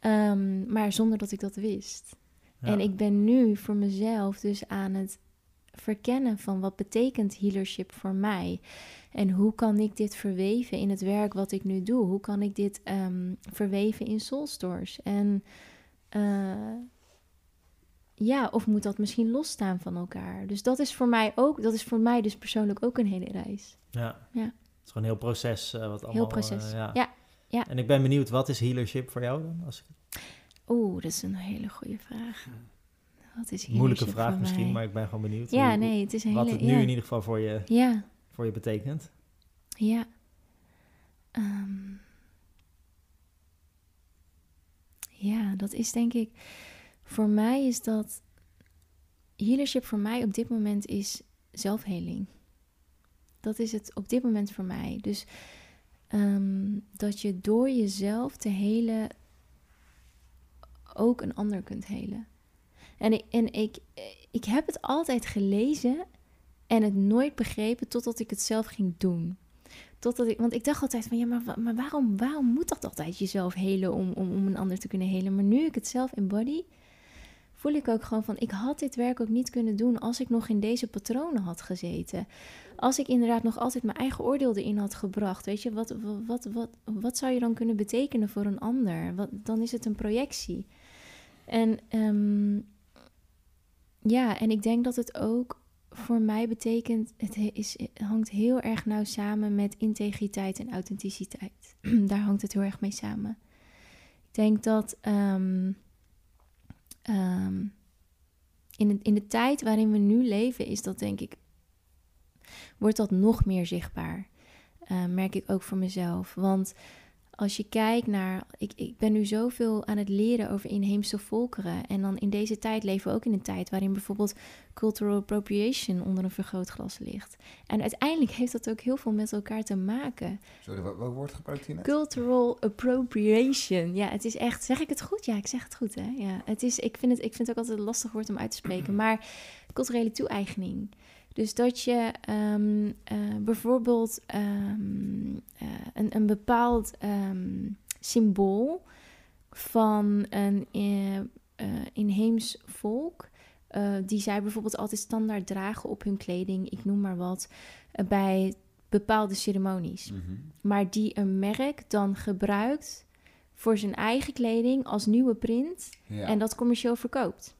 Um, maar zonder dat ik dat wist. Ja. En ik ben nu voor mezelf dus aan het verkennen van wat betekent healership voor mij. En hoe kan ik dit verweven in het werk wat ik nu doe? Hoe kan ik dit um, verweven in soulstores? En uh, ja, of moet dat misschien losstaan van elkaar? Dus dat is voor mij ook, dat is voor mij dus persoonlijk ook een hele reis. Ja. ja. Het is gewoon een heel proces. Uh, wat allemaal, heel proces. Uh, ja. ja. ja. En ik ben benieuwd, wat is healership voor jou dan? Als ik... Oeh, dat is een hele goede vraag. Wat is Moeilijke vraag misschien, mij? maar ik ben gewoon benieuwd. Ja, hoe, nee, het is een wat hele... het nu ja. in ieder geval voor je, ja. voor je betekent. Ja. Um, ja, dat is denk ik... Voor mij is dat healership voor mij op dit moment is zelfheling. Dat is het op dit moment voor mij. Dus um, dat je door jezelf te helen ook een ander kunt helen. En, ik, en ik, ik heb het altijd gelezen en het nooit begrepen totdat ik het zelf ging doen. Totdat ik, want ik dacht altijd van ja, maar, maar waarom, waarom moet dat altijd jezelf helen om, om, om een ander te kunnen helen? Maar nu ik het zelf embody, voel ik ook gewoon van, ik had dit werk ook niet kunnen doen als ik nog in deze patronen had gezeten. Als ik inderdaad nog altijd mijn eigen oordeel erin had gebracht, weet je, wat, wat, wat, wat, zou je dan kunnen betekenen voor een ander? Wat, dan is het een projectie. En um, ja, en ik denk dat het ook voor mij betekent, het, is, hangt heel erg nauw samen met integriteit en authenticiteit. (clears throat) Daar hangt het heel erg mee samen. Ik denk dat um, Um, in, de, in de tijd waarin we nu leven, is dat denk ik, wordt dat nog meer zichtbaar. Uh, merk ik ook voor mezelf. Want als je kijkt naar. Ik, ik ben nu zoveel aan het leren over inheemse volkeren. En dan in deze tijd leven we ook in een tijd waarin bijvoorbeeld cultural appropriation onder een vergrootglas ligt. En uiteindelijk heeft dat ook heel veel met elkaar te maken. Sorry, wat, wat woord gebruikt hier net? Cultural appropriation. Ja, het is echt. Zeg ik het goed? Ja, ik zeg het goed, hè? Ja, het is. Ik vind het, ik vind het ook altijd een lastig woord om uit te spreken. (clears throat) Maar culturele toe-eigening. Dus dat je um, uh, bijvoorbeeld um, uh, een, een, bepaald um, symbool van een uh, inheems volk, die zij bijvoorbeeld altijd standaard dragen op hun kleding, ik noem maar wat, bij bepaalde ceremonies. Mhm. Maar die een merk dan gebruikt voor zijn eigen kleding als nieuwe print Ja. en dat commercieel verkoopt.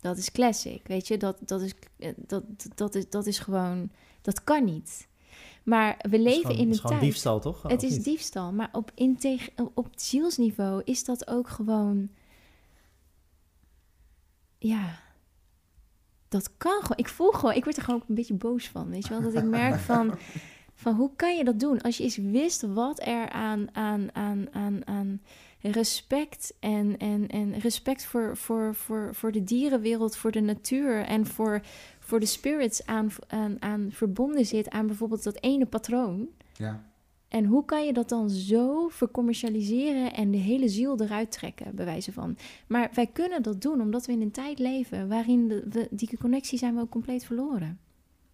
Dat is classic, weet je. Dat, dat, is, dat, dat, is, dat is gewoon... Dat kan niet. Maar we Het leven gewoon- in het een is gewoon tijd... diefstal, toch? Het is niet? diefstal, maar op, integ- op zielsniveau is dat ook gewoon... Ja, dat kan gewoon. Ik voel gewoon, ik word er gewoon ook een beetje boos van, weet je wel? Dat ik merk (laughs) van, van hoe kan je dat doen? Als je eens wist wat er aan, aan, aan, aan, aan respect en, en, en respect voor, voor, voor, voor de dierenwereld, voor de natuur en voor, voor de spirits aan, aan, aan verbonden zit aan bijvoorbeeld dat ene patroon. Ja. En hoe kan je dat dan zo vercommercialiseren en de hele ziel eruit trekken, bij wijze van? Maar wij kunnen dat doen omdat we in een tijd leven waarin de, we, die connectie zijn we ook compleet verloren.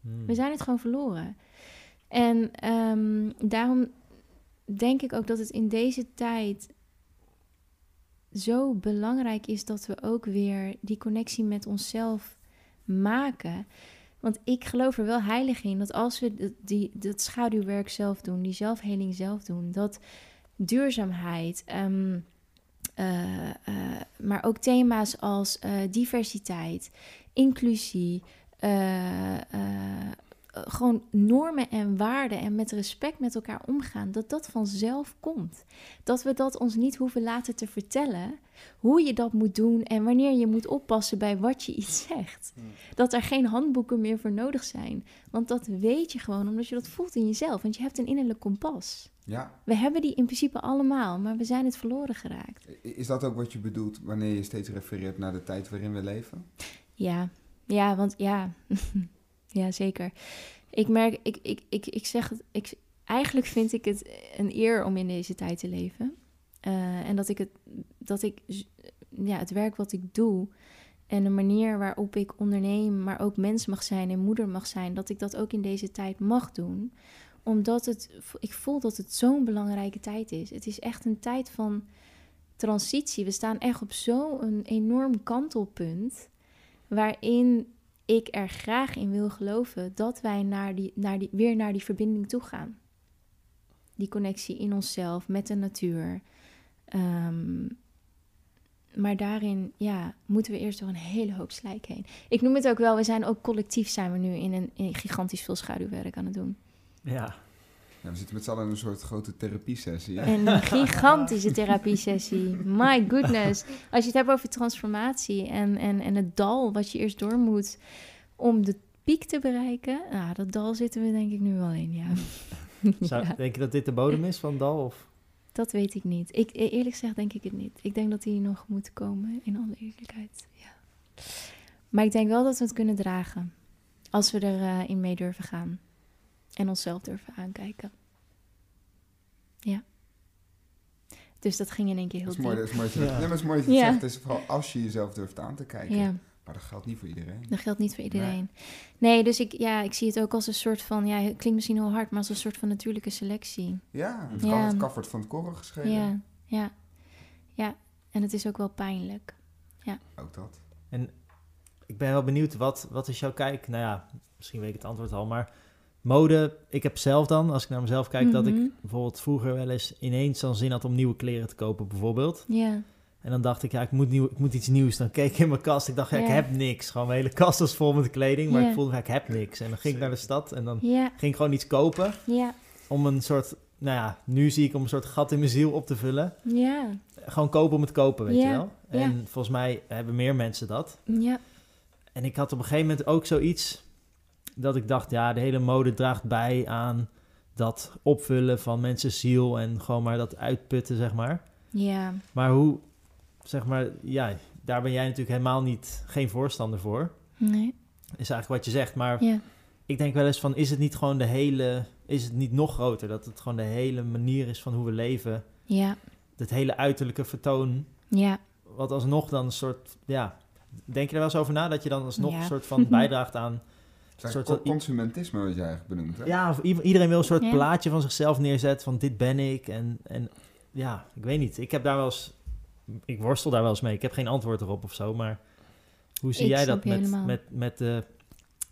Hmm. We zijn het gewoon verloren. En ehm, daarom denk ik ook dat het in deze tijd zo belangrijk is dat we ook weer die connectie met onszelf maken. Want ik geloof er wel heilig in dat als we die, dat schaduwwerk zelf doen, die zelfheling zelf doen, dat duurzaamheid, ehm, eh, eh, maar ook thema's als eh, diversiteit, inclusie, gewoon normen en waarden en met respect met elkaar omgaan, dat dat vanzelf komt. Dat we dat ons niet hoeven laten te vertellen hoe je dat moet doen en wanneer je moet oppassen bij wat je iets zegt. Dat er geen handboeken meer voor nodig zijn. Want dat weet je gewoon omdat je dat voelt in jezelf. Want je hebt een innerlijk kompas. Ja. We hebben die in principe allemaal, maar we zijn het verloren geraakt. Is dat ook wat je bedoelt wanneer je steeds refereert naar de tijd waarin we leven? Ja, ja, want ja, (laughs) ja zeker. Ik merk, ik, ik, ik, ik zeg het, ik, eigenlijk vind ik het een eer om in deze tijd te leven. Eh, en dat ik het, dat ik, ja, het werk wat ik doe en de manier waarop ik onderneem, maar ook mens mag zijn en moeder mag zijn, dat ik dat ook in deze tijd mag doen. Omdat het, ik voel dat het zo'n belangrijke tijd is. Het is echt een tijd van transitie. We staan echt op zo'n enorm kantelpunt waarin ik er graag in wil geloven dat wij naar die, naar die, weer naar die verbinding toe gaan. Die connectie in onszelf, met de natuur. Ehm, maar daarin ja, moeten we eerst door een hele hoop slijk heen. Ik noem het ook wel, we zijn ook collectief zijn we nu in een, gigantisch veel schaduwwerk aan het doen. Ja, Ja, we zitten met z'n allen in een soort grote therapiesessie. hè? Een (laughs) gigantische therapiesessie. My goodness. Als je het hebt over transformatie en, en, en het dal wat je eerst door moet om de piek te bereiken. Nou, dat dal zitten we denk ik nu wel in, ja. (laughs) Zou, Ja, denk je dat dit de bodem is van dal? Of? dat weet ik niet. Ik, e- eerlijk gezegd denk ik het niet. Ik denk dat die nog moet komen, in alle eerlijkheid. Ja. Maar ik denk wel dat we het kunnen dragen. Als we erin in mee durven gaan. En onszelf durven aankijken. Ja. Dus dat ging in één keer heel Dat is mooi, diep. dat is mooi. dat je- Ja. Ja, maar dat is mooi dat je het Ja. zegt. Het is vooral als je jezelf durft aan te kijken. Ja. Maar dat geldt niet voor iedereen. Dat geldt niet voor iedereen. Nee, dus ik, ja, ik zie het ook als een soort van, ja, het klinkt misschien heel hard, maar als een soort van natuurlijke selectie. Ja, het, Ja. kan, het kaf wordt van het koren geschreven. Ja, ja, ja. En het is ook wel pijnlijk. Ook dat. En ik ben wel benieuwd, wat, wat is jouw kijk? Nou ja, misschien weet ik het antwoord al, maar mode, ik heb zelf dan, als ik naar mezelf kijk, dat ik Mhm. bijvoorbeeld vroeger wel eens ineens dan zin had om nieuwe kleren te kopen, bijvoorbeeld. Ja, En dan dacht ik, ja, ik moet, nieuw, ik moet iets nieuws. Dan keek ik in mijn kast, ik dacht, ja, ik heb niks. Gewoon mijn hele kast was vol met kleding, maar ik voelde, ja, ik heb niks. En dan ging ik naar de stad en dan ging ik gewoon iets kopen ja, om een soort, nou ja, nu zie ik om een soort gat in mijn ziel op te vullen. ja, Gewoon kopen om het kopen, weet je wel. En volgens mij hebben meer mensen dat. ja, En ik had op een gegeven moment ook zoiets dat ik dacht, ja, de hele mode draagt bij aan dat opvullen van mensen ziel en gewoon maar dat uitputten, zeg maar. ja. Maar hoe, zeg maar, ja, daar ben jij natuurlijk helemaal niet, geen voorstander voor. Nee, Is eigenlijk wat je zegt, maar ja, ik denk wel eens van, is het niet gewoon de hele, is het niet nog groter? Dat het gewoon de hele manier is van hoe we leven, ja, het hele uiterlijke vertoon, ja. wat alsnog dan een soort, ja, denk je er wel eens over na, dat je dan alsnog Ja. een soort van (laughs) bijdraagt aan... Het soort van- consumentisme wat jij eigenlijk benoemt. Hè? Ja, of iedereen wil een soort Ja. plaatje van zichzelf neerzetten van dit ben ik. En, en ja, ik weet niet. Ik heb daar wel eens, ik worstel daar wel eens mee. Ik heb geen antwoord erop of zo, maar hoe zie Ik jij dat je met, helemaal. met, met de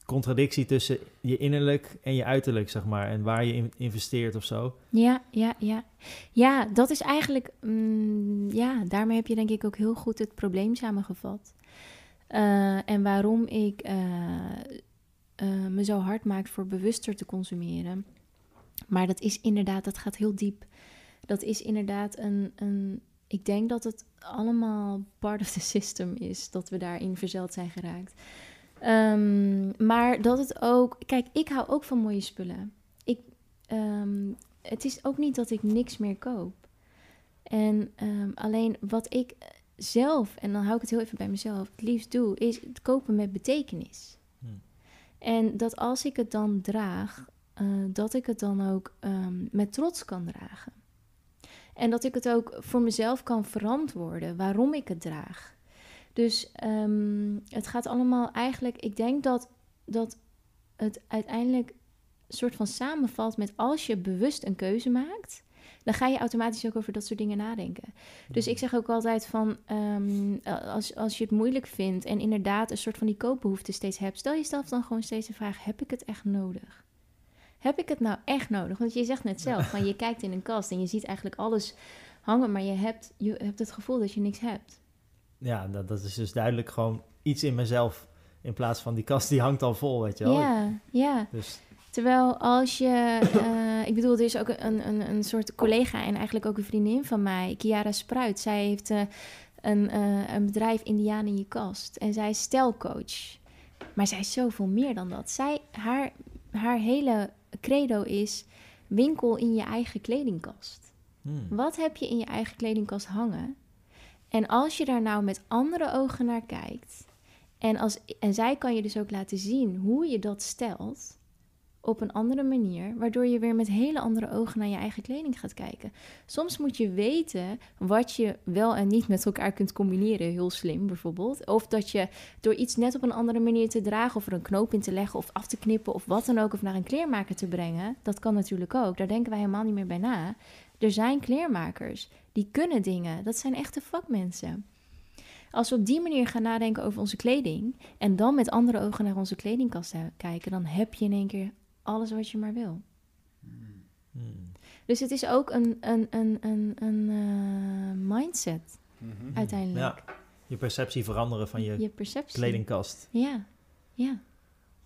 contradictie tussen je innerlijk en je uiterlijk, zeg maar, en waar je in investeert of zo? Ja, ja, ja. Ja, dat is eigenlijk... mm, ja, daarmee heb je denk ik ook heel goed het probleem samengevat. Eh, en waarom ik eh, eh, me zo hard maak voor bewuster te consumeren. Maar dat is inderdaad, dat gaat heel diep. Dat is inderdaad een... een ik denk dat het allemaal part of the system is, dat we daarin verzeld zijn geraakt. Ehm, maar dat het ook... Kijk, ik hou ook van mooie spullen. Ik... ehm, het is ook niet dat ik niks meer koop. En ehm, alleen wat ik zelf, en dan hou ik het heel even bij mezelf, het liefst doe, is het kopen met betekenis. En dat als ik het dan draag, eh, dat ik het dan ook ehm, met trots kan dragen. En dat ik het ook voor mezelf kan verantwoorden waarom ik het draag. Dus ehm, het gaat allemaal eigenlijk. Ik denk dat, dat het uiteindelijk soort van samenvalt met als je bewust een keuze maakt, dan ga je automatisch ook over dat soort dingen nadenken. Dus ik zeg ook altijd van, ehm, als, als je het moeilijk vindt en inderdaad een soort van die koopbehoefte steeds hebt, stel jezelf dan gewoon steeds de vraag, heb ik het echt nodig? Heb ik het nou echt nodig? Want je zegt net zelf, van je kijkt in een kast en je ziet eigenlijk alles hangen, maar je hebt, je hebt het gevoel dat je niks hebt. Ja, dat, dat is dus duidelijk gewoon iets in mezelf in plaats van die kast die hangt al vol, weet je wel. Ja, ja. Dus Terwijl als je, uh, ik bedoel, er is ook een, een, een soort collega en eigenlijk ook een vriendin van mij, Kiara Spruit. Zij heeft uh, een, uh, een bedrijf Indiaan in je kast en zij is stelcoach. Maar zij is zoveel meer dan dat. Zij, haar, haar hele credo is winkel in je eigen kledingkast. hmm. Wat heb je in je eigen kledingkast hangen? En als je daar nou met andere ogen naar kijkt, en, als, en zij kan je dus ook laten zien hoe je dat stelt op een andere manier, waardoor je weer met hele andere ogen naar je eigen kleding gaat kijken. Soms moet je weten wat je wel en niet met elkaar kunt combineren, heel slim bijvoorbeeld. Of dat je door iets net op een andere manier te dragen, of er een knoop in te leggen, of af te knippen, of wat dan ook, of naar een kleermaker te brengen, dat kan natuurlijk ook. Daar denken wij helemaal niet meer bij na. Er zijn kleermakers, die kunnen dingen. Dat zijn echte vakmensen. Als we op die manier gaan nadenken over onze kleding en dan met andere ogen naar onze kledingkast kijken, dan heb je in één keer alles wat je maar wil. Hmm. Dus het is ook een, een, een, een, een uh, mindset Mhm. uiteindelijk. Ja, je perceptie veranderen van je, Je perceptie. kledingkast. Ja, ja.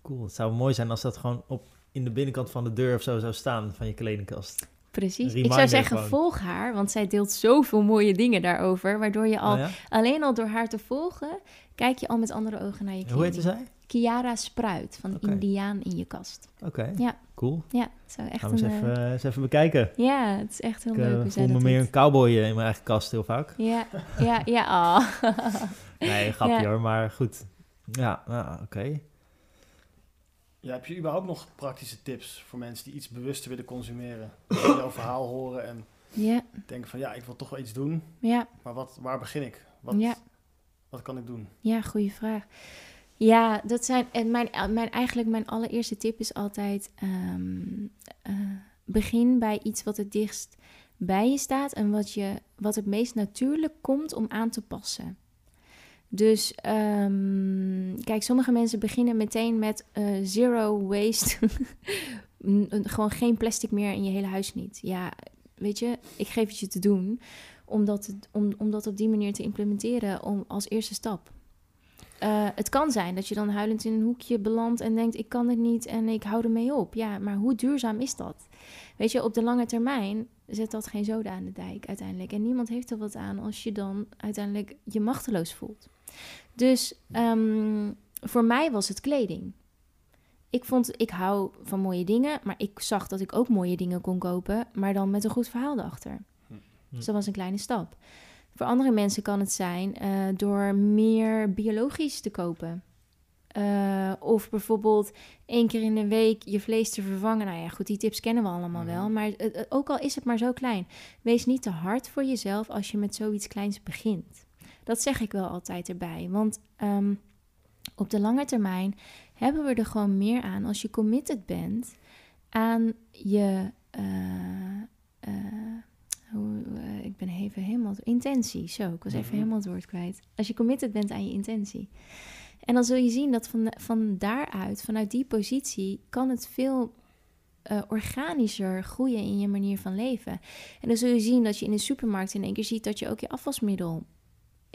Cool. Het zou mooi zijn als dat gewoon op in de binnenkant van de deur of zo zou staan van je kledingkast. Precies. Ik zou zeggen, gewoon. volg haar, want zij deelt zoveel mooie dingen daarover. Waardoor je al, Oh ja? alleen al door haar te volgen, kijk je al met andere ogen naar je kleding. Hoe heette zij? Kiara Spruit van. Indiaan in je kast. Oké, Ja. cool. Ja, zo echt Gaan we eens een... even, eh, eens even bekijken. ja, het is echt heel Ik leuk eh, hoe zij voel me meer een cowboy eh, in mijn eigen kast heel vaak. Ja, ja, ja. (laughs) ah. Nee, (laughs) grapje Ja. hoor, maar goed. Ja, nou, oké. Ja, heb je überhaupt nog praktische tips voor mensen die iets bewuster willen consumeren? (coughs) Jouw verhaal horen en ja, denken van ja, ik wil toch wel iets doen, ja, maar wat, waar begin ik? Wat, Ja. wat kan ik doen? ja, goede vraag. Ja, dat zijn. En mijn, mijn, eigenlijk mijn allereerste tip is altijd: ehm, eh, begin bij iets wat het dichtst bij je staat en wat, je, wat het meest natuurlijk komt om aan te passen. Dus ehm, kijk, sommige mensen beginnen meteen met eh, zero waste. (laughs) Gewoon geen plastic meer in je hele huis niet. Ja, weet je, ik geef het je te doen om dat, om, om dat op die manier te implementeren om, als eerste stap. Eh, het kan zijn dat je dan huilend in een hoekje belandt en denkt: ik kan het niet en ik hou ermee op. Ja, maar hoe duurzaam is dat? Weet je, op de lange termijn zet dat geen zoden aan de dijk uiteindelijk. En niemand heeft er wat aan als je dan uiteindelijk je machteloos voelt. Dus ehm, voor mij was het kleding. Ik vond, ik hou van mooie dingen, maar ik zag dat ik ook mooie dingen kon kopen, maar dan met een goed verhaal erachter. Dus dat was een kleine stap. Voor andere mensen kan het zijn eh, door meer biologisch te kopen. Eh, of bijvoorbeeld één keer in de week je vlees te vervangen. Nou ja, goed, die tips kennen we allemaal Mhm. wel. Maar eh, ook al is het maar zo klein, wees niet te hard voor jezelf als je met zoiets kleins begint. Dat zeg ik wel altijd erbij. Want ehm, op de lange termijn hebben we er gewoon meer aan als je committed bent aan je. Eh, ik ben even helemaal. Intentie, zo. Ik was even Mhm. helemaal het woord kwijt. Als je committed bent aan je intentie. En dan zul je zien dat van, van daaruit, vanuit die positie, kan het veel eh, organischer groeien in je manier van leven. En dan zul je zien dat je in de supermarkt in één keer ziet dat je ook je afwasmiddel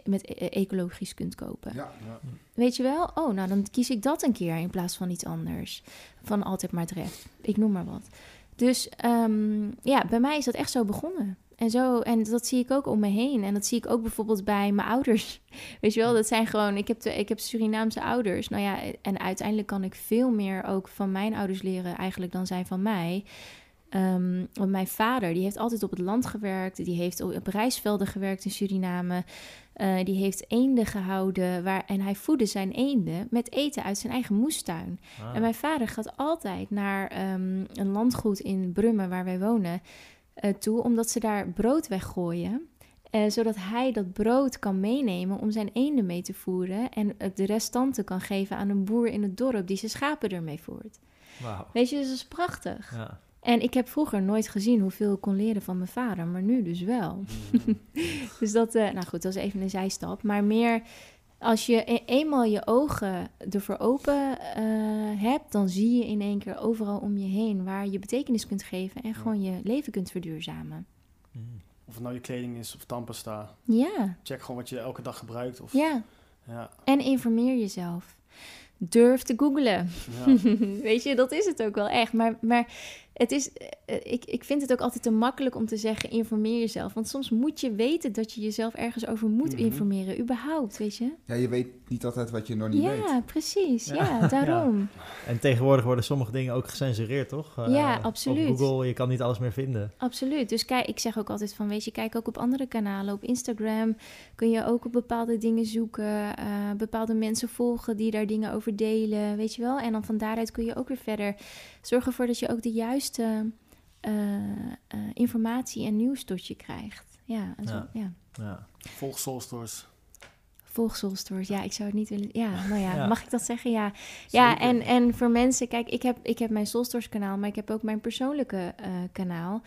met e- ecologisch kunt kopen. Ja, ja. Weet je wel? Oh, nou dan kies ik dat een keer in plaats van iets anders. Van altijd maar terecht. Ik noem maar wat. Dus ehm, ja, bij mij is dat echt zo begonnen. En, zo, en dat zie ik ook om me heen. En dat zie ik ook bijvoorbeeld bij mijn ouders. (laughs) Weet je wel, dat zijn gewoon... Ik heb, ik heb Surinaamse ouders. Nou ja, en uiteindelijk kan ik veel meer ook van mijn ouders leren eigenlijk dan zij van mij. Ehm, want mijn vader, die heeft altijd op het land gewerkt. Die heeft op rijstvelden gewerkt in Suriname. Uh, die heeft eenden gehouden. Waar, en hij voedde zijn eenden met eten uit zijn eigen moestuin. Ah. En mijn vader gaat altijd naar ehm, een landgoed in Brummen, waar wij wonen, eh, toe. Omdat ze daar brood weggooien. Eh, zodat hij dat brood kan meenemen om zijn eenden mee te voeren. En het de restanten kan geven aan een boer in het dorp die zijn schapen ermee voert. Weet je, dus dat is prachtig. Ja. En ik heb vroeger nooit gezien hoeveel ik kon leren van mijn vader, maar nu dus wel. Mm. (laughs) dus dat, eh, nou goed, dat is even een zijstap. Maar meer als je e- eenmaal je ogen ervoor open eh, hebt, dan zie je in één keer overal om je heen waar je betekenis kunt geven en gewoon je leven kunt verduurzamen. Mm. Of het nou je kleding is of tandpasta. Ja, Check gewoon wat je elke dag gebruikt. Of, ja. ja. En informeer jezelf. Durf te googlen. ja. (laughs) Weet je, dat is het ook wel echt. Maar, maar het is, eh, ik, ik vind het ook altijd te makkelijk om te zeggen: informeer jezelf. Want soms moet je weten dat je jezelf ergens over moet Mhm. informeren, überhaupt, weet je? Ja, je weet niet altijd wat je nog niet weet. Ja, precies. Ja, (laughs) Ja, daarom. En tegenwoordig worden sommige dingen ook gecensureerd, toch? Eh, Ja, op absoluut. Google, je kan niet alles meer vinden. Absoluut. Dus kijk, ik zeg ook altijd van, weet je, kijk ook op andere kanalen. Op Instagram kun je ook op bepaalde dingen zoeken, eh, bepaalde mensen volgen die daar dingen over delen, weet je wel. En dan van daaruit kun je ook weer verder zorgen ervoor dat je ook de juiste eh, eh, informatie en nieuws tot je krijgt. Ja, en zo, Ja. ja. Ja. Volg Soulstores. Volg Soulstores. Ja, ik zou het niet willen. Ja, nou ja, (laughs) Ja. mag ik dat zeggen? Ja. Ja, en, en voor mensen, kijk, ik heb, ik heb mijn Soulstores kanaal, maar ik heb ook mijn persoonlijke eh, kanaal.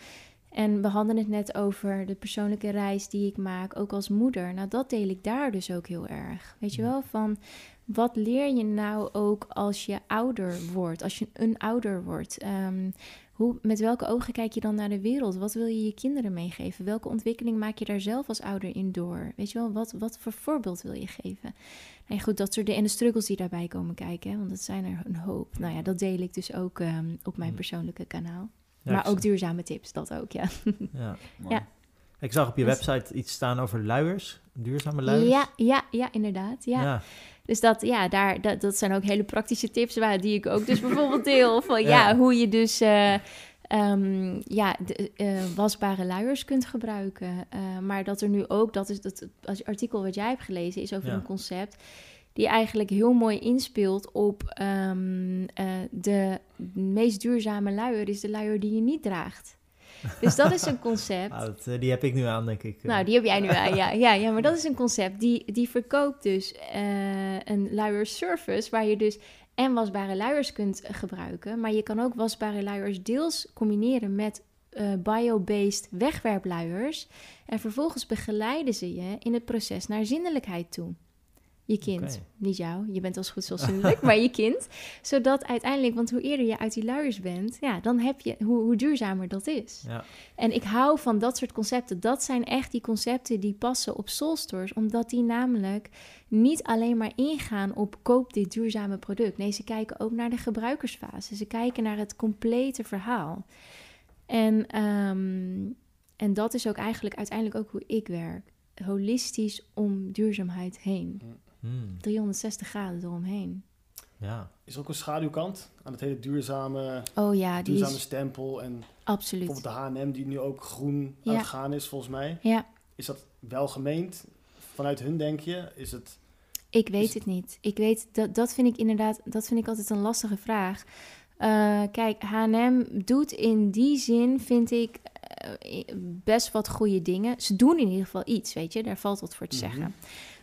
En we hadden het net over de persoonlijke reis die ik maak, ook als moeder. Nou, dat deel ik daar dus ook heel erg. Weet je wel, van wat leer je nou ook als je ouder wordt, als je een ouder wordt? Ehm, hoe, met welke ogen kijk je dan naar de wereld? Wat wil je je kinderen meegeven? Welke ontwikkeling maak je daar zelf als ouder in door? Weet je wel, wat, wat voor voorbeeld wil je geven? En goed, dat soort dingen. En de struggles die daarbij komen kijken, hè, want dat zijn er een hoop. Nou ja, dat deel ik dus ook ehm, op mijn Mm. persoonlijke kanaal. Ja, maar ook duurzame tips, dat ook, ja. Ja. (laughs) Ja. Ik zag op je Dus- website iets staan over luiers, duurzame luiers. Ja, ja, ja, inderdaad. Ja. Dus dat, ja, daar, dat, dat zijn ook hele praktische tips waar, die ik ook dus bijvoorbeeld deel. (laughs) Van ja, Ja. hoe je dus eh, ehm, ja, de, eh, wasbare luiers kunt gebruiken. Eh, maar dat er nu ook, dat is dat als artikel wat jij hebt gelezen, is over Ja. een concept die eigenlijk heel mooi inspeelt op ehm, eh, de meest duurzame luier is de luier die je niet draagt. Dus dat is een concept. Ah, dat, eh, die heb ik nu aan, denk ik. Nou, die heb jij nu aan, ja. Ja, ja maar dat is een concept. Die, die verkoopt dus eh, een luier service... waar je dus en wasbare luiers kunt gebruiken... maar je kan ook wasbare luiers deels combineren met eh, bio-based wegwerpluiers... en vervolgens begeleiden ze je in het proces naar zinnelijkheid toe. Je kind, niet jou, je bent als goed zinnelijk, (laughs) maar je kind. Zodat uiteindelijk, want hoe eerder je uit die luiers bent... ja, dan heb je, hoe, hoe duurzamer dat is. Ja. En ik hou van dat soort concepten. Dat zijn echt die concepten die passen op Soulstores. Omdat die namelijk niet alleen maar ingaan op koop dit duurzame product. Nee, ze kijken ook naar de gebruikersfase. Ze kijken naar het complete verhaal. En, ehm, en dat is ook eigenlijk uiteindelijk ook hoe ik werk. Holistisch om duurzaamheid heen. Hmm, 360 graden eromheen. ja. Is er ook een schaduwkant aan het hele duurzame, Oh ja, die duurzame is stempel. En absoluut. bijvoorbeeld de H&M die nu ook groen Ja. aan het gaan is, volgens mij. Ja, Is dat wel gemeend? Vanuit hun denk je? Is het... Ik weet Is- het niet. Ik weet dat dat vind ik inderdaad, dat vind ik altijd een lastige vraag. Eh, kijk, H&M doet in die zin, vind ik, eh, best wat goede dingen. Ze doen in ieder geval iets, weet je, daar valt wat voor te Mhm. zeggen.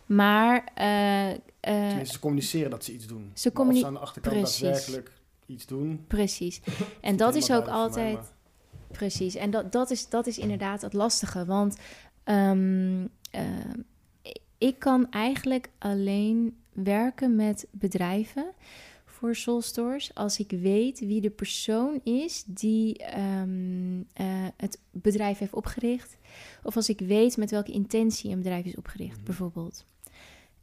Maar eh, eh, Tenminste, ze communiceren dat ze iets doen. Ze Maar of communi- ze aan de achterkant Precies. daadwerkelijk iets doen. precies. (laughs) En dat is ook mij, altijd. Precies, en dat, dat, is, dat is inderdaad het lastige. Want ehm, ehm, ik kan eigenlijk alleen werken met bedrijven voor Soul Stores als ik weet wie de persoon is die ehm, eh, het bedrijf heeft opgericht. Of als ik weet met welke intentie een bedrijf is opgericht, Mhm. bijvoorbeeld.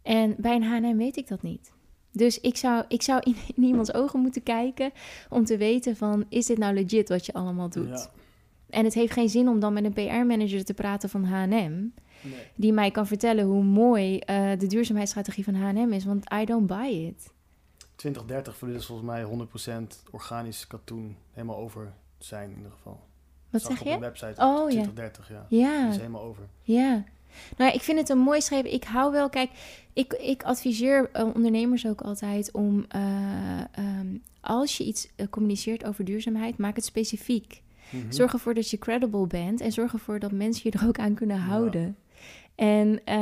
En bij een H&M weet ik dat niet. Dus ik zou, ik zou in, in iemands ogen moeten kijken om te weten van... is dit nou legit wat je allemaal doet? Ja, En het heeft geen zin om dan met een PR-manager te praten van H&M... nee. die mij kan vertellen hoe mooi eh, de duurzaamheidsstrategie van H&M is. Want I don't buy it. 2030 voor dit is volgens mij 100% organisch katoen. Helemaal over zijn in ieder geval. Wat Zag zeg op je? een website Oh, ja. 2030, ja. Ja. Dat is helemaal over. Ja. Nou, ja, ik vind het een mooi schrijven. Ik hou wel, kijk, ik, ik adviseer eh, ondernemers ook altijd om, eh, ehm, als je iets eh, communiceert over duurzaamheid, maak het specifiek. Mhm. Zorg ervoor dat je credible bent en zorg ervoor dat mensen je er ook aan kunnen houden. En eh,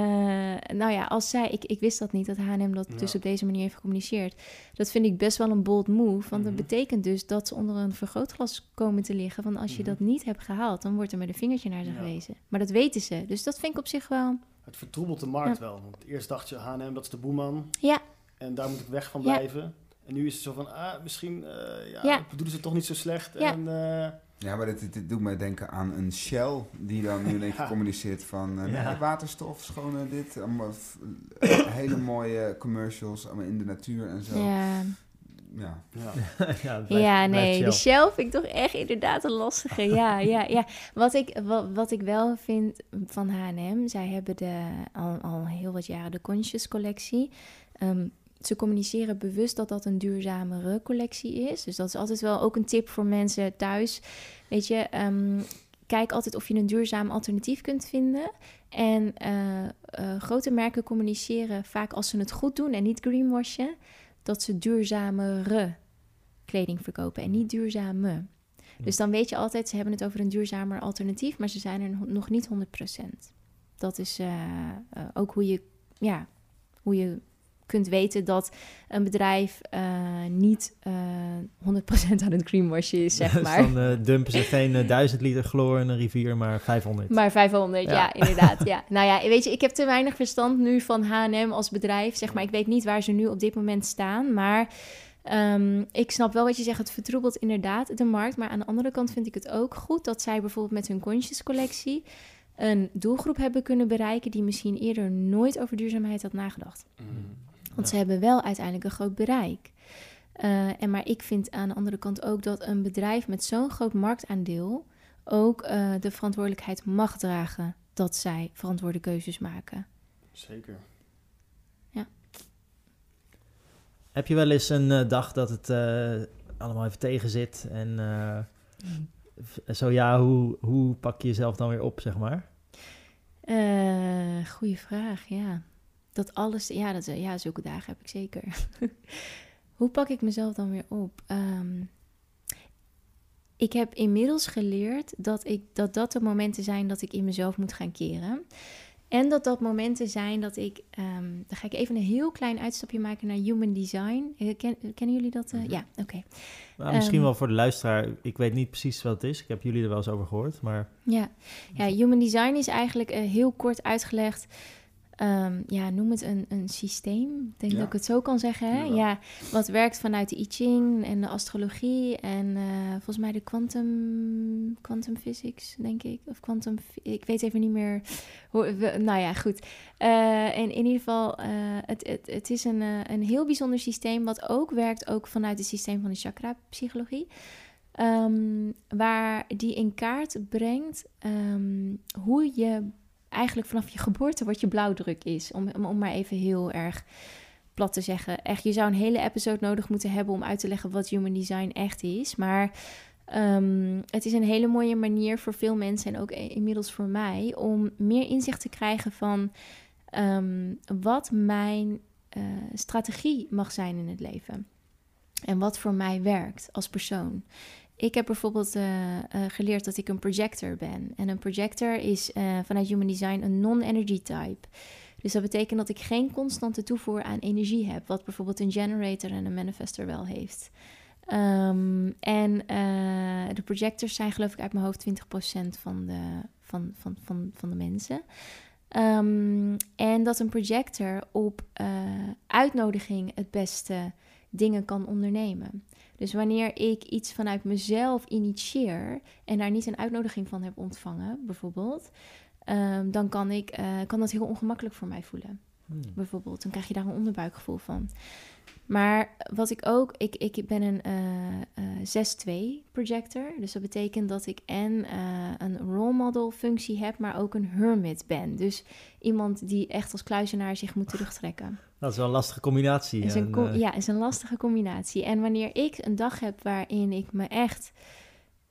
nou ja, als zij, ik, ik wist dat niet, dat H&M dat Ja. dus op deze manier heeft gecommuniceerd. Dat vind ik best wel een bold move, want Mhm. dat betekent dus dat ze onder een vergrootglas komen te liggen. Van als je Mhm. dat niet hebt gehaald, dan wordt er met een vingertje naar ze Ja. gewezen. Maar dat weten ze, dus dat vind ik op zich wel... Het vertroebelt de markt wel. Want eerst dacht je, H&M, dat is de boeman. Ja. En daar moet ik weg van Ja. blijven. En nu is het zo van, ah, misschien uh, ja, Ja. bedoelen ze het toch niet zo slecht. Ja. En, uh, Ja, maar dit, dit doet mij denken aan een Shell die dan nu in (laughs) Ja. communiceert van uh, Ja. nee, waterstof, schone dit. Allemaal f- eh, (coughs) hele mooie commercials allemaal in de natuur en zo. Ja, Ja. ja. (laughs) ja, nee, de Shell. vind ik toch echt inderdaad een lastige. Ja, ja, ja. Wat ik, wat, wat ik wel vind van H&M, zij hebben de, al, al heel wat jaren de Conscious collectie. Ehm, ze communiceren bewust dat dat een duurzamere collectie is. Dus dat is altijd wel ook een tip voor mensen thuis. Weet je, ehm, kijk altijd of je een duurzaam alternatief kunt vinden. En eh, eh, grote merken communiceren vaak als ze het goed doen en niet greenwashen, dat ze duurzamere kleding verkopen en niet duurzame. Dus dan weet je altijd, ze hebben het over een duurzamer alternatief, maar ze zijn er nog- niet 100%. Dat is eh, ook hoe je, ja, hoe je kunt weten dat een bedrijf eh, niet eh 100% aan het greenwashen is, zeg Dus (laughs) maar. dan eh, dumpen ze geen eh, 1000 liter chloor in een rivier, maar 500. Maar 500, ja, Ja. (laughs) inderdaad. Ja. (laughs) Nou ja, weet je, ik heb te weinig verstand nu van H&M als bedrijf. Zeg maar, ik weet niet waar ze nu op dit moment staan. Maar ehm, ik snap wel wat je zegt. Het vertroebelt inderdaad de markt. Maar aan de andere kant vind ik het ook goed dat zij bijvoorbeeld met hun Conscious collectie een doelgroep hebben kunnen bereiken die misschien eerder nooit over duurzaamheid had nagedacht. Mm. Want ze hebben wel uiteindelijk een groot bereik. Eh, en maar ik vind aan de andere kant ook dat een bedrijf met zo'n groot marktaandeel ook eh, de verantwoordelijkheid mag dragen dat zij verantwoorde keuzes maken. Zeker. Heb je wel eens een eh, dag dat het allemaal even tegen zit? En v- zo ja, hoe, hoe pak je jezelf dan weer op, zeg maar? Goeie vraag, ja. Dat alles, ja, dat, ja, zulke dagen heb ik zeker. (laughs) Hoe pak ik mezelf dan weer op? Ehm, ik heb inmiddels geleerd dat, ik, dat dat de momenten zijn dat ik in mezelf moet gaan keren. En dat dat momenten zijn dat ik... ehm, dan ga ik even een heel klein uitstapje maken naar human design. Eh, ken, kennen jullie dat? eh? Mhm. Ja, oké. Nou, misschien Ehm. wel voor de luisteraar. Ik weet niet precies wat het is. Ik heb jullie er wel eens over gehoord, maar... Ja. ja, human design is eigenlijk eh, heel kort uitgelegd. Ehm, ja, noem het een, een systeem. Ik denk Ja. dat ik het zo kan zeggen. Hè? Ja, wat werkt vanuit de I Ching en de astrologie en eh, volgens mij de quantum, quantum physics, denk ik. Of quantum, ik weet even niet meer. Hoe, nou ja, goed. Eh, en in ieder geval, eh, het, het, het is een, een heel bijzonder systeem wat ook werkt ook vanuit het systeem van de chakra-psychologie. Ehm, waar die in kaart brengt ehm, hoe je eigenlijk vanaf je geboorte wat je blauwdruk is. Om, om, maar even heel erg plat te zeggen. Echt, je zou een hele episode nodig moeten hebben om uit te leggen wat human design echt is. Maar ehm, het is een hele mooie manier voor veel mensen en ook inmiddels voor mij om meer inzicht te krijgen van ehm, wat mijn eh, strategie mag zijn in het leven. En wat voor mij werkt als persoon. Ik heb bijvoorbeeld eh, eh, geleerd dat ik een projector ben. En een projector is eh, vanuit Human Design een non-energy type. Dus dat betekent dat ik geen constante toevoer aan energie heb. Wat bijvoorbeeld een generator en een manifester wel heeft. Ehm, en de projectors zijn geloof ik uit mijn hoofd 20% van de, van, van, van, van de mensen. Ehm, en dat een projector op uitnodiging het beste dingen kan ondernemen. Dus wanneer ik iets vanuit mezelf initieer en daar niet een uitnodiging van heb ontvangen, bijvoorbeeld, ehm, dan kan, ik, eh, kan dat heel ongemakkelijk voor mij voelen. Hmm. Bijvoorbeeld, dan krijg je daar een onderbuikgevoel van. Maar wat ik ook, ik, ik ben een eh eh 6-2 projector. Dus dat betekent dat ik en eh, een role model functie heb, maar ook een hermit ben. Dus iemand die echt als kluizenaar zich moet terugtrekken. Dat is wel een lastige combinatie. Is een ja, is een lastige combinatie. En wanneer ik een dag heb waarin ik me echt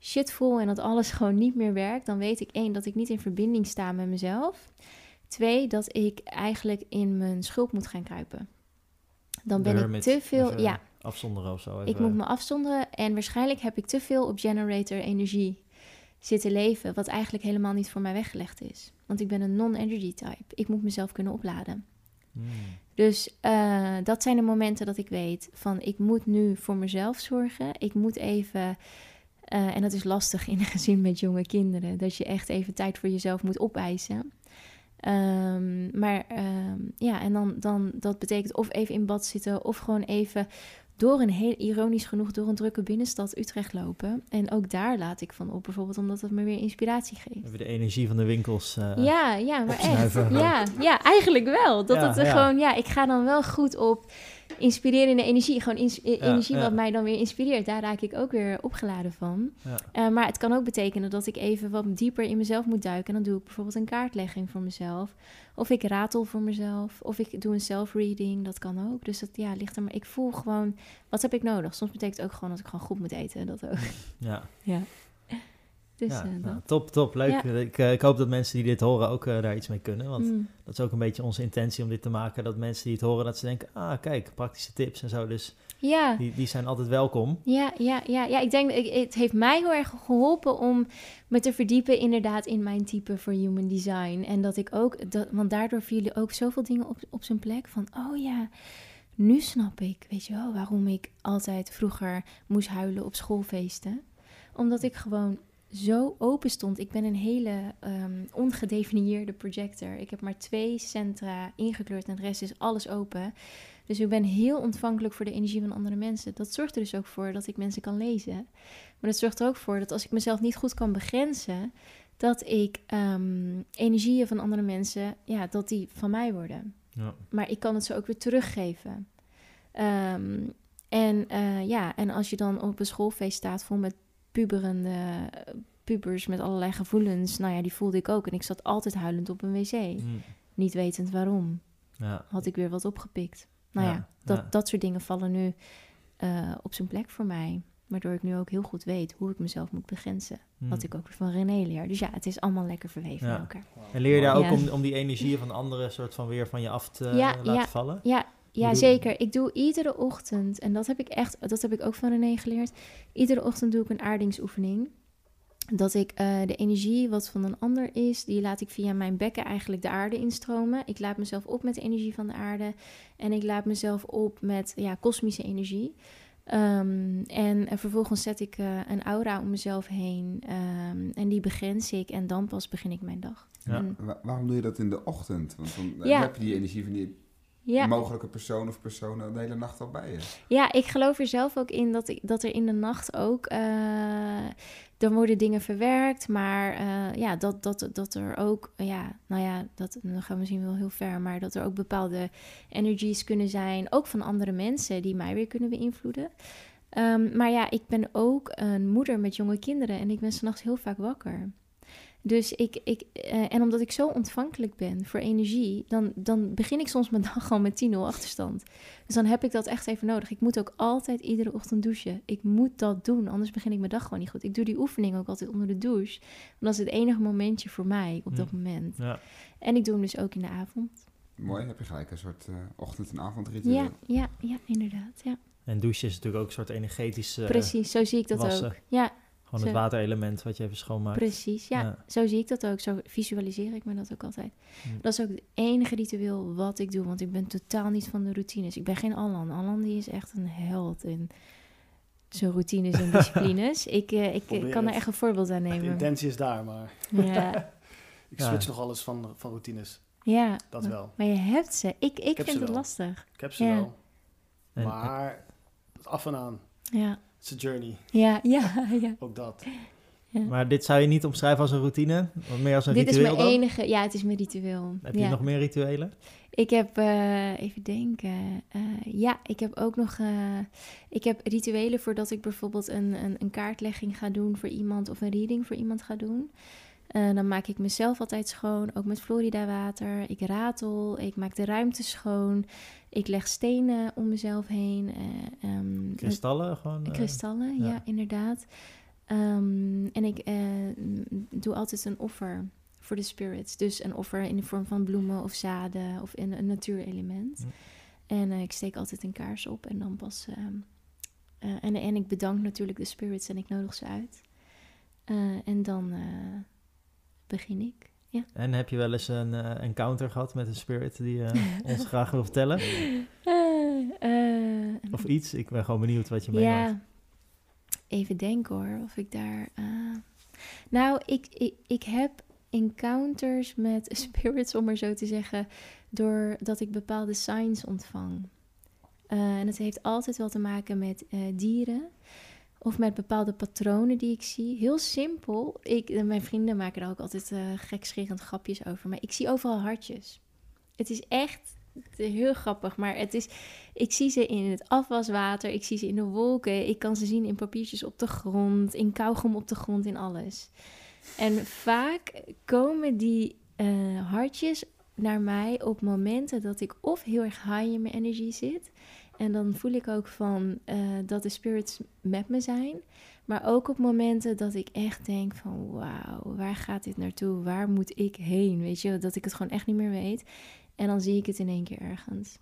shit voel en dat alles gewoon niet meer werkt, dan weet ik één dat ik niet in verbinding sta met mezelf. Twee, dat ik eigenlijk in mijn schuld moet gaan kruipen. Dan ben ik te veel. Ja, afzonderen of zo. Ik moet me afzonderen en waarschijnlijk heb ik te veel op generator energie zitten leven, wat eigenlijk helemaal niet voor mij weggelegd is. Want ik ben een non-energy type. Ik moet mezelf kunnen opladen. Hmm. Dus uh, dat zijn de momenten dat ik weet van ik moet nu voor mezelf zorgen. Ik moet even, uh, en dat is lastig in een gezin met jonge kinderen, dat je echt even tijd voor jezelf moet opeisen. Um, maar um, ja, en dan, dan dat betekent of even in bad zitten of gewoon even door een heel ironisch genoeg door een drukke binnenstad Utrecht lopen. En ook daar laat ik van op, bijvoorbeeld omdat het me weer inspiratie geeft. Hebben de energie van de winkels. Uh, ja, ja, maar echt. Ja, ja, eigenlijk wel. Dat het er gewoon, ja, ik ga dan wel goed op inspirerende energie. Gewoon ins energie wat mij dan weer inspireert. Daar raak ik ook weer opgeladen van. Uh, maar het kan ook betekenen dat ik even wat dieper in mezelf moet duiken. En dan doe ik bijvoorbeeld een kaartlegging voor mezelf. Of ik ratel voor mezelf. Of ik doe een self-reading. Dat kan ook. Dus dat ja, ligt er maar. Ik voel gewoon, wat heb ik nodig? Soms betekent het ook gewoon dat ik gewoon goed moet eten. Dat ook. Ja. ja. Dus, ja, uh, nou, top, top, leuk. Ik, uh, ik, hoop dat mensen die dit horen ook uh, daar iets mee kunnen. Want mm. dat is ook een beetje onze intentie om dit te maken. Dat mensen die het horen, dat ze denken, ah kijk, praktische tips en zo. Dus ja. die, die zijn altijd welkom. Ja, ja, ja, ja. ik denk, ik, het heeft mij heel erg geholpen om me te verdiepen inderdaad in mijn type voor human design. En dat ik ook, dat, want daardoor vielen ook zoveel dingen op, op zijn plek. Van, oh ja, nu snap ik, weet je wel, waarom ik altijd vroeger moest huilen op schoolfeesten. Omdat ik gewoon zo open stond. Ik ben een hele um, ongedefinieerde projector. Ik heb maar twee centra ingekleurd en de rest is alles open. Dus ik ben heel ontvankelijk voor de energie van andere mensen. Dat zorgt er dus ook voor dat ik mensen kan lezen. Maar dat zorgt er ook voor dat als ik mezelf niet goed kan begrenzen, dat ik um, energieën van andere mensen, ja, dat die van mij worden. Ja. Maar ik kan het ze ook weer teruggeven. Um, en uh, ja, en als je dan op een schoolfeest staat vol met puberende pubers met allerlei gevoelens. Nou ja, die voelde ik ook. En ik zat altijd huilend op een wc. Mm. Niet wetend waarom. Ja. Had ik weer wat opgepikt. Nou ja, dat, dat soort dingen vallen nu uh, op zijn plek voor mij. Waardoor ik nu ook heel goed weet hoe ik mezelf moet begrenzen. Mm. Wat ik ook van René leer. Dus ja, het is allemaal lekker verweven elkaar. En leer je daar ook om, om die energieën van anderen soort van weer van je af te laten vallen? Ja, ja, zeker. Ik doe iedere ochtend, en dat heb ik echt, dat heb ik ook van René geleerd. Iedere ochtend doe ik een aardingsoefening. Dat ik uh, de energie wat van een ander is, die laat ik via mijn bekken eigenlijk de aarde instromen. Ik laat mezelf op met de energie van de aarde. En ik laat mezelf op met ja, kosmische energie. Um, en, en, vervolgens zet ik uh, een aura om mezelf heen. Um, en die begrens ik en dan pas begin ik mijn dag. Ja. En, waarom doe je dat in de ochtend? Want dan ja. heb je die energie van die ja. mogelijke persoon of personen de hele nacht al bij je. Ja, ik geloof er zelf ook in dat, ik, dat er in de nacht ook... Uh, dan worden dingen verwerkt, maar uh, ja, dat, dat, dat er ook... ja, nou ja, dat, dan gaan we misschien wel heel ver... maar dat er ook bepaalde energies kunnen zijn... ook van andere mensen die mij weer kunnen beïnvloeden. Um, maar ja, ik ben ook een moeder met jonge kinderen... en ik ben s'nachts heel vaak wakker. Dus ik, ik uh, en omdat ik zo ontvankelijk ben voor energie, dan, dan begin ik soms mijn (laughs) dag gewoon met 10-0 achterstand. Dus dan heb ik dat echt even nodig. Ik moet ook altijd iedere ochtend douchen. Ik moet dat doen, anders begin ik mijn dag gewoon niet goed. Ik doe die oefening ook altijd onder de douche. Want dat is het enige momentje voor mij op dat moment. Ja. En ik doe hem dus ook in de avond. Mooi, heb je gelijk een soort uh, ochtend- en avondritueel. Ja, ja, ja, inderdaad, ja. En douchen is natuurlijk ook een soort energetische Precies, zo zie ik dat ook. Ja, gewoon het waterelement wat je even schoonmaakt. Precies, ja, Zo zie ik dat ook. Zo visualiseer ik me dat ook altijd. Dat is ook het enige ritueel wat ik doe. Want ik ben totaal niet van de routines. Ik ben geen Alan. Alan die is echt een held in zijn routines en (laughs) disciplines. ik eh, ik kan er echt een voorbeeld aan nemen. De intentie is daar, maar... Ja. (laughs) ik switch nog alles van, van routines. Ja. Dat wel. Maar je hebt ze. Ik, ik, vind het lastig. Ik heb ze wel. Maar af en aan. Ja. Journey. Ja, ja, ja. Ook dat. Maar dit zou je niet omschrijven als een routine, maar meer als een dit ritueel Dit is mijn enige, ja, het is mijn ritueel. Heb je nog meer rituelen? Ik heb, uh, even denken, uh, ja, ik heb ook nog, uh, ik heb rituelen voordat ik bijvoorbeeld een, een, een, kaartlegging ga doen voor iemand of een reading voor iemand ga doen. Dan maak ik mezelf altijd schoon, ook met Florida water. Ik ratel, ik maak de ruimte schoon. Ik leg stenen om mezelf heen. Um, kristallen gewoon? kristallen, ja, inderdaad. Ehm, en ik eh, doe altijd een offer voor de spirits. Dus een offer in de vorm van bloemen of zaden of in een natuurelement. Hm. En eh, ik steek altijd een kaars op en dan pas. ehm, eh, en, en ik bedank natuurlijk de spirits en ik nodig ze uit. Eh, en dan eh, begin ik. Ja. En heb je wel eens een eh, encounter gehad met een spirit die je (laughs) ons graag wil vertellen? Eh, Of iets? Ik ben gewoon benieuwd wat je meemaakt. Ja, even denken hoor, of ik daar... Nou, ik, ik, ik heb encounters met (laughs) spirits, om maar zo te zeggen, doordat ik bepaalde signs ontvang. En het heeft altijd wel te maken met dieren of met bepaalde patronen die ik zie. Heel simpel. Ik, mijn vrienden maken daar ook altijd gekscherend grapjes over, maar ik zie overal hartjes. Het is echt heel grappig, maar het is, ik zie ze in het afwaswater, ik zie ze in de wolken, ik kan ze zien in papiertjes op de grond, in kauwgom op de grond, in alles. En vaak komen die eh, hartjes naar mij op momenten dat ik of heel erg high in mijn energie zit. En dan voel ik ook van eh, dat de spirits met me zijn. Maar ook op momenten dat ik echt denk van wauw, waar gaat dit naartoe? Waar moet ik heen? Weet je, dat ik het gewoon echt niet meer weet. En dan zie ik het in één keer ergens.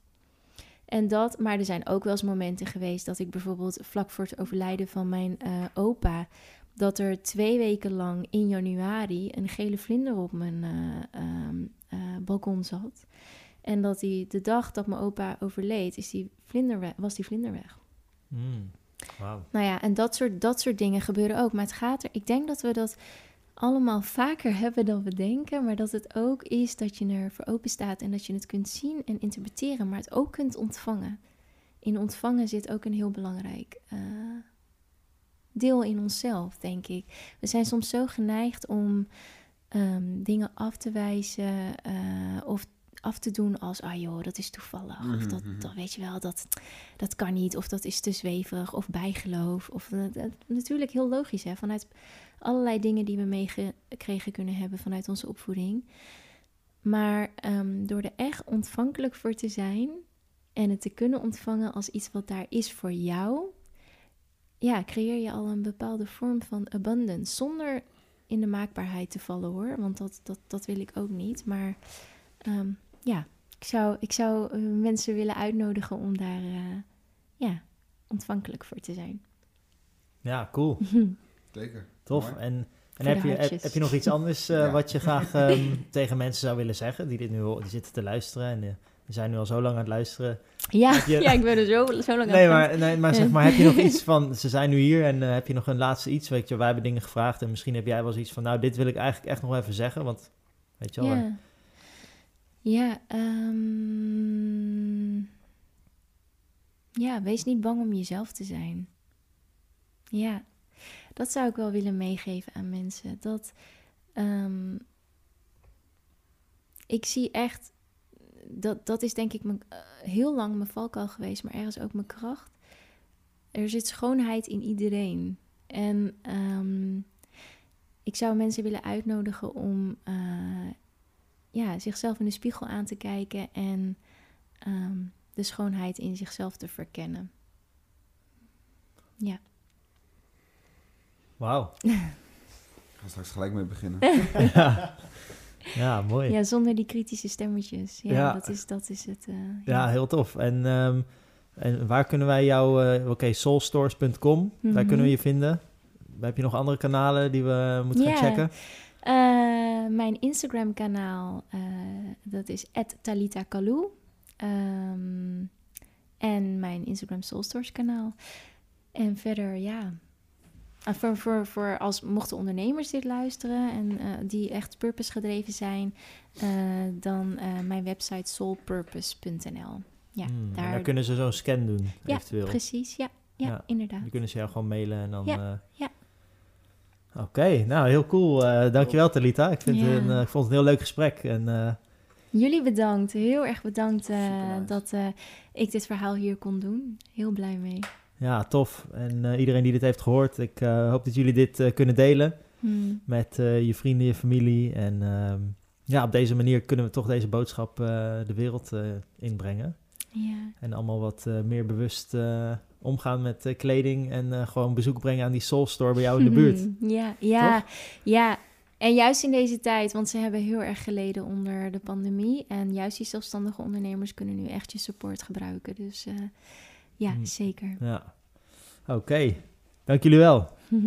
En dat, maar er zijn ook wel eens momenten geweest dat ik bijvoorbeeld vlak voor het overlijden van mijn eh, opa, dat er twee weken lang in januari een gele vlinder op mijn eh, ehm, eh, balkon zat. En dat die de dag dat mijn opa overleed, is die vlinder was die vlinder weg. Hmm. Nou ja, en dat soort, dat soort dingen gebeuren ook. Maar het gaat er, ik denk dat we dat allemaal vaker (laughs) hebben dan we denken. Maar dat het ook is dat je ervoor open staat en dat je het kunt zien en interpreteren, maar het ook kunt ontvangen. In ontvangen zit ook een heel belangrijk eh, deel in onszelf, denk ik. We zijn soms zo geneigd om ehm, dingen af te wijzen eh, of af te doen als, ah joh, dat is toevallig. Of dat, Mhm. dat weet je wel, dat, dat kan niet. Of dat is te zweverig of bijgeloof. Of, eh, dat- natuurlijk heel logisch, hè. Vanuit allerlei dingen die we meegekregen kunnen hebben vanuit onze opvoeding. Maar ehm, door er echt ontvankelijk voor te zijn en het te kunnen ontvangen als iets wat daar is voor jou, ja, creëer je al een bepaalde vorm van abundance. Zonder in de maakbaarheid te vallen hoor, want dat, dat, dat wil ik ook niet. Maar ehm, ja, ik zou, ik zou eh, mensen willen uitnodigen om daar eh, ja, ontvankelijk voor te zijn. Ja, cool. (laughs) Zeker. Tof. Mooi. En, en heb, je, heb, je nog iets (laughs) anders eh, Ja. wat je graag (laughs) ehm, tegen mensen zou willen zeggen? Die dit nu die zitten te luisteren en eh, die zijn nu al zo lang aan het luisteren. Ja, je- ja ik ben er zo, zo lang Nee aan het maar, nee, maar zeg maar, heb je nog iets van, ze zijn nu hier en heb je nog een laatste iets? Weet je, wij hebben dingen gevraagd en misschien heb jij wel eens iets van, nou, dit wil ik eigenlijk echt nog even zeggen, want weet je wel. Ja, ja, ehm, ja, wees niet bang om jezelf te zijn. Ja, dat zou ik wel willen meegeven aan mensen. Dat ehm, ik zie echt, dat, dat is denk ik eh, heel lang mijn valkuil geweest, maar ergens ook mijn kracht. Er zit schoonheid in iedereen. En ehm, ik zou mensen willen uitnodigen om eh, ja, zichzelf in de spiegel aan te kijken en ehm, de schoonheid in zichzelf te verkennen. Ja. Wauw. (laughs) Ik ga straks gelijk mee beginnen. (laughs) ja. ja, mooi. Ja. ja, zonder die kritische stemmetjes. Ja, Ja. Dat, is, dat is het. eh, heel tof. En, ehm, en waar kunnen wij jou, eh, oké, soulstores.com, daar Mhm. kunnen we je vinden. Heb je nog andere kanalen die we moeten Ja. gaan checken? Eh, mijn Instagram kanaal, eh, dat is Talita Kalou. Ehm, en mijn Instagram Soulstores kanaal. En verder, ja. Ah, voor, voor, voor als mochten ondernemers dit luisteren en eh, die echt purpose gedreven zijn, dan mijn website soulpurpose.nl. Ja, Hmm, en daar, daar kunnen ze zo'n scan doen, ja eventueel. precies. Ja, ja, Ja. inderdaad. Die kunnen ze jou gewoon mailen en dan... Ja, ja. Oké, nou heel cool. Eh, dankjewel Talita. Ik, vind Ja. het een, eh, ik vond het een heel leuk gesprek. En eh, Jullie bedankt, heel erg bedankt eh, dat eh, ik dit verhaal hier kon doen. Heel blij mee. ja, tof. En eh, iedereen die dit heeft gehoord, ik eh, hoop dat jullie dit eh, kunnen delen Hmm. met eh, je vrienden, je familie. En ehm, ja, op deze manier kunnen we toch deze boodschap eh, de wereld eh, inbrengen. Ja. En allemaal wat eh, meer bewust eh, omgaan met eh, kleding en eh, gewoon bezoek brengen aan die Soul Store bij jou in de buurt. ja, ja, ja. En juist in deze tijd, want ze hebben heel erg geleden onder de pandemie. En juist die zelfstandige ondernemers kunnen nu echt je support gebruiken. Dus eh, ja, Hmm. zeker. Ja. Oké, dank jullie wel. (laughs)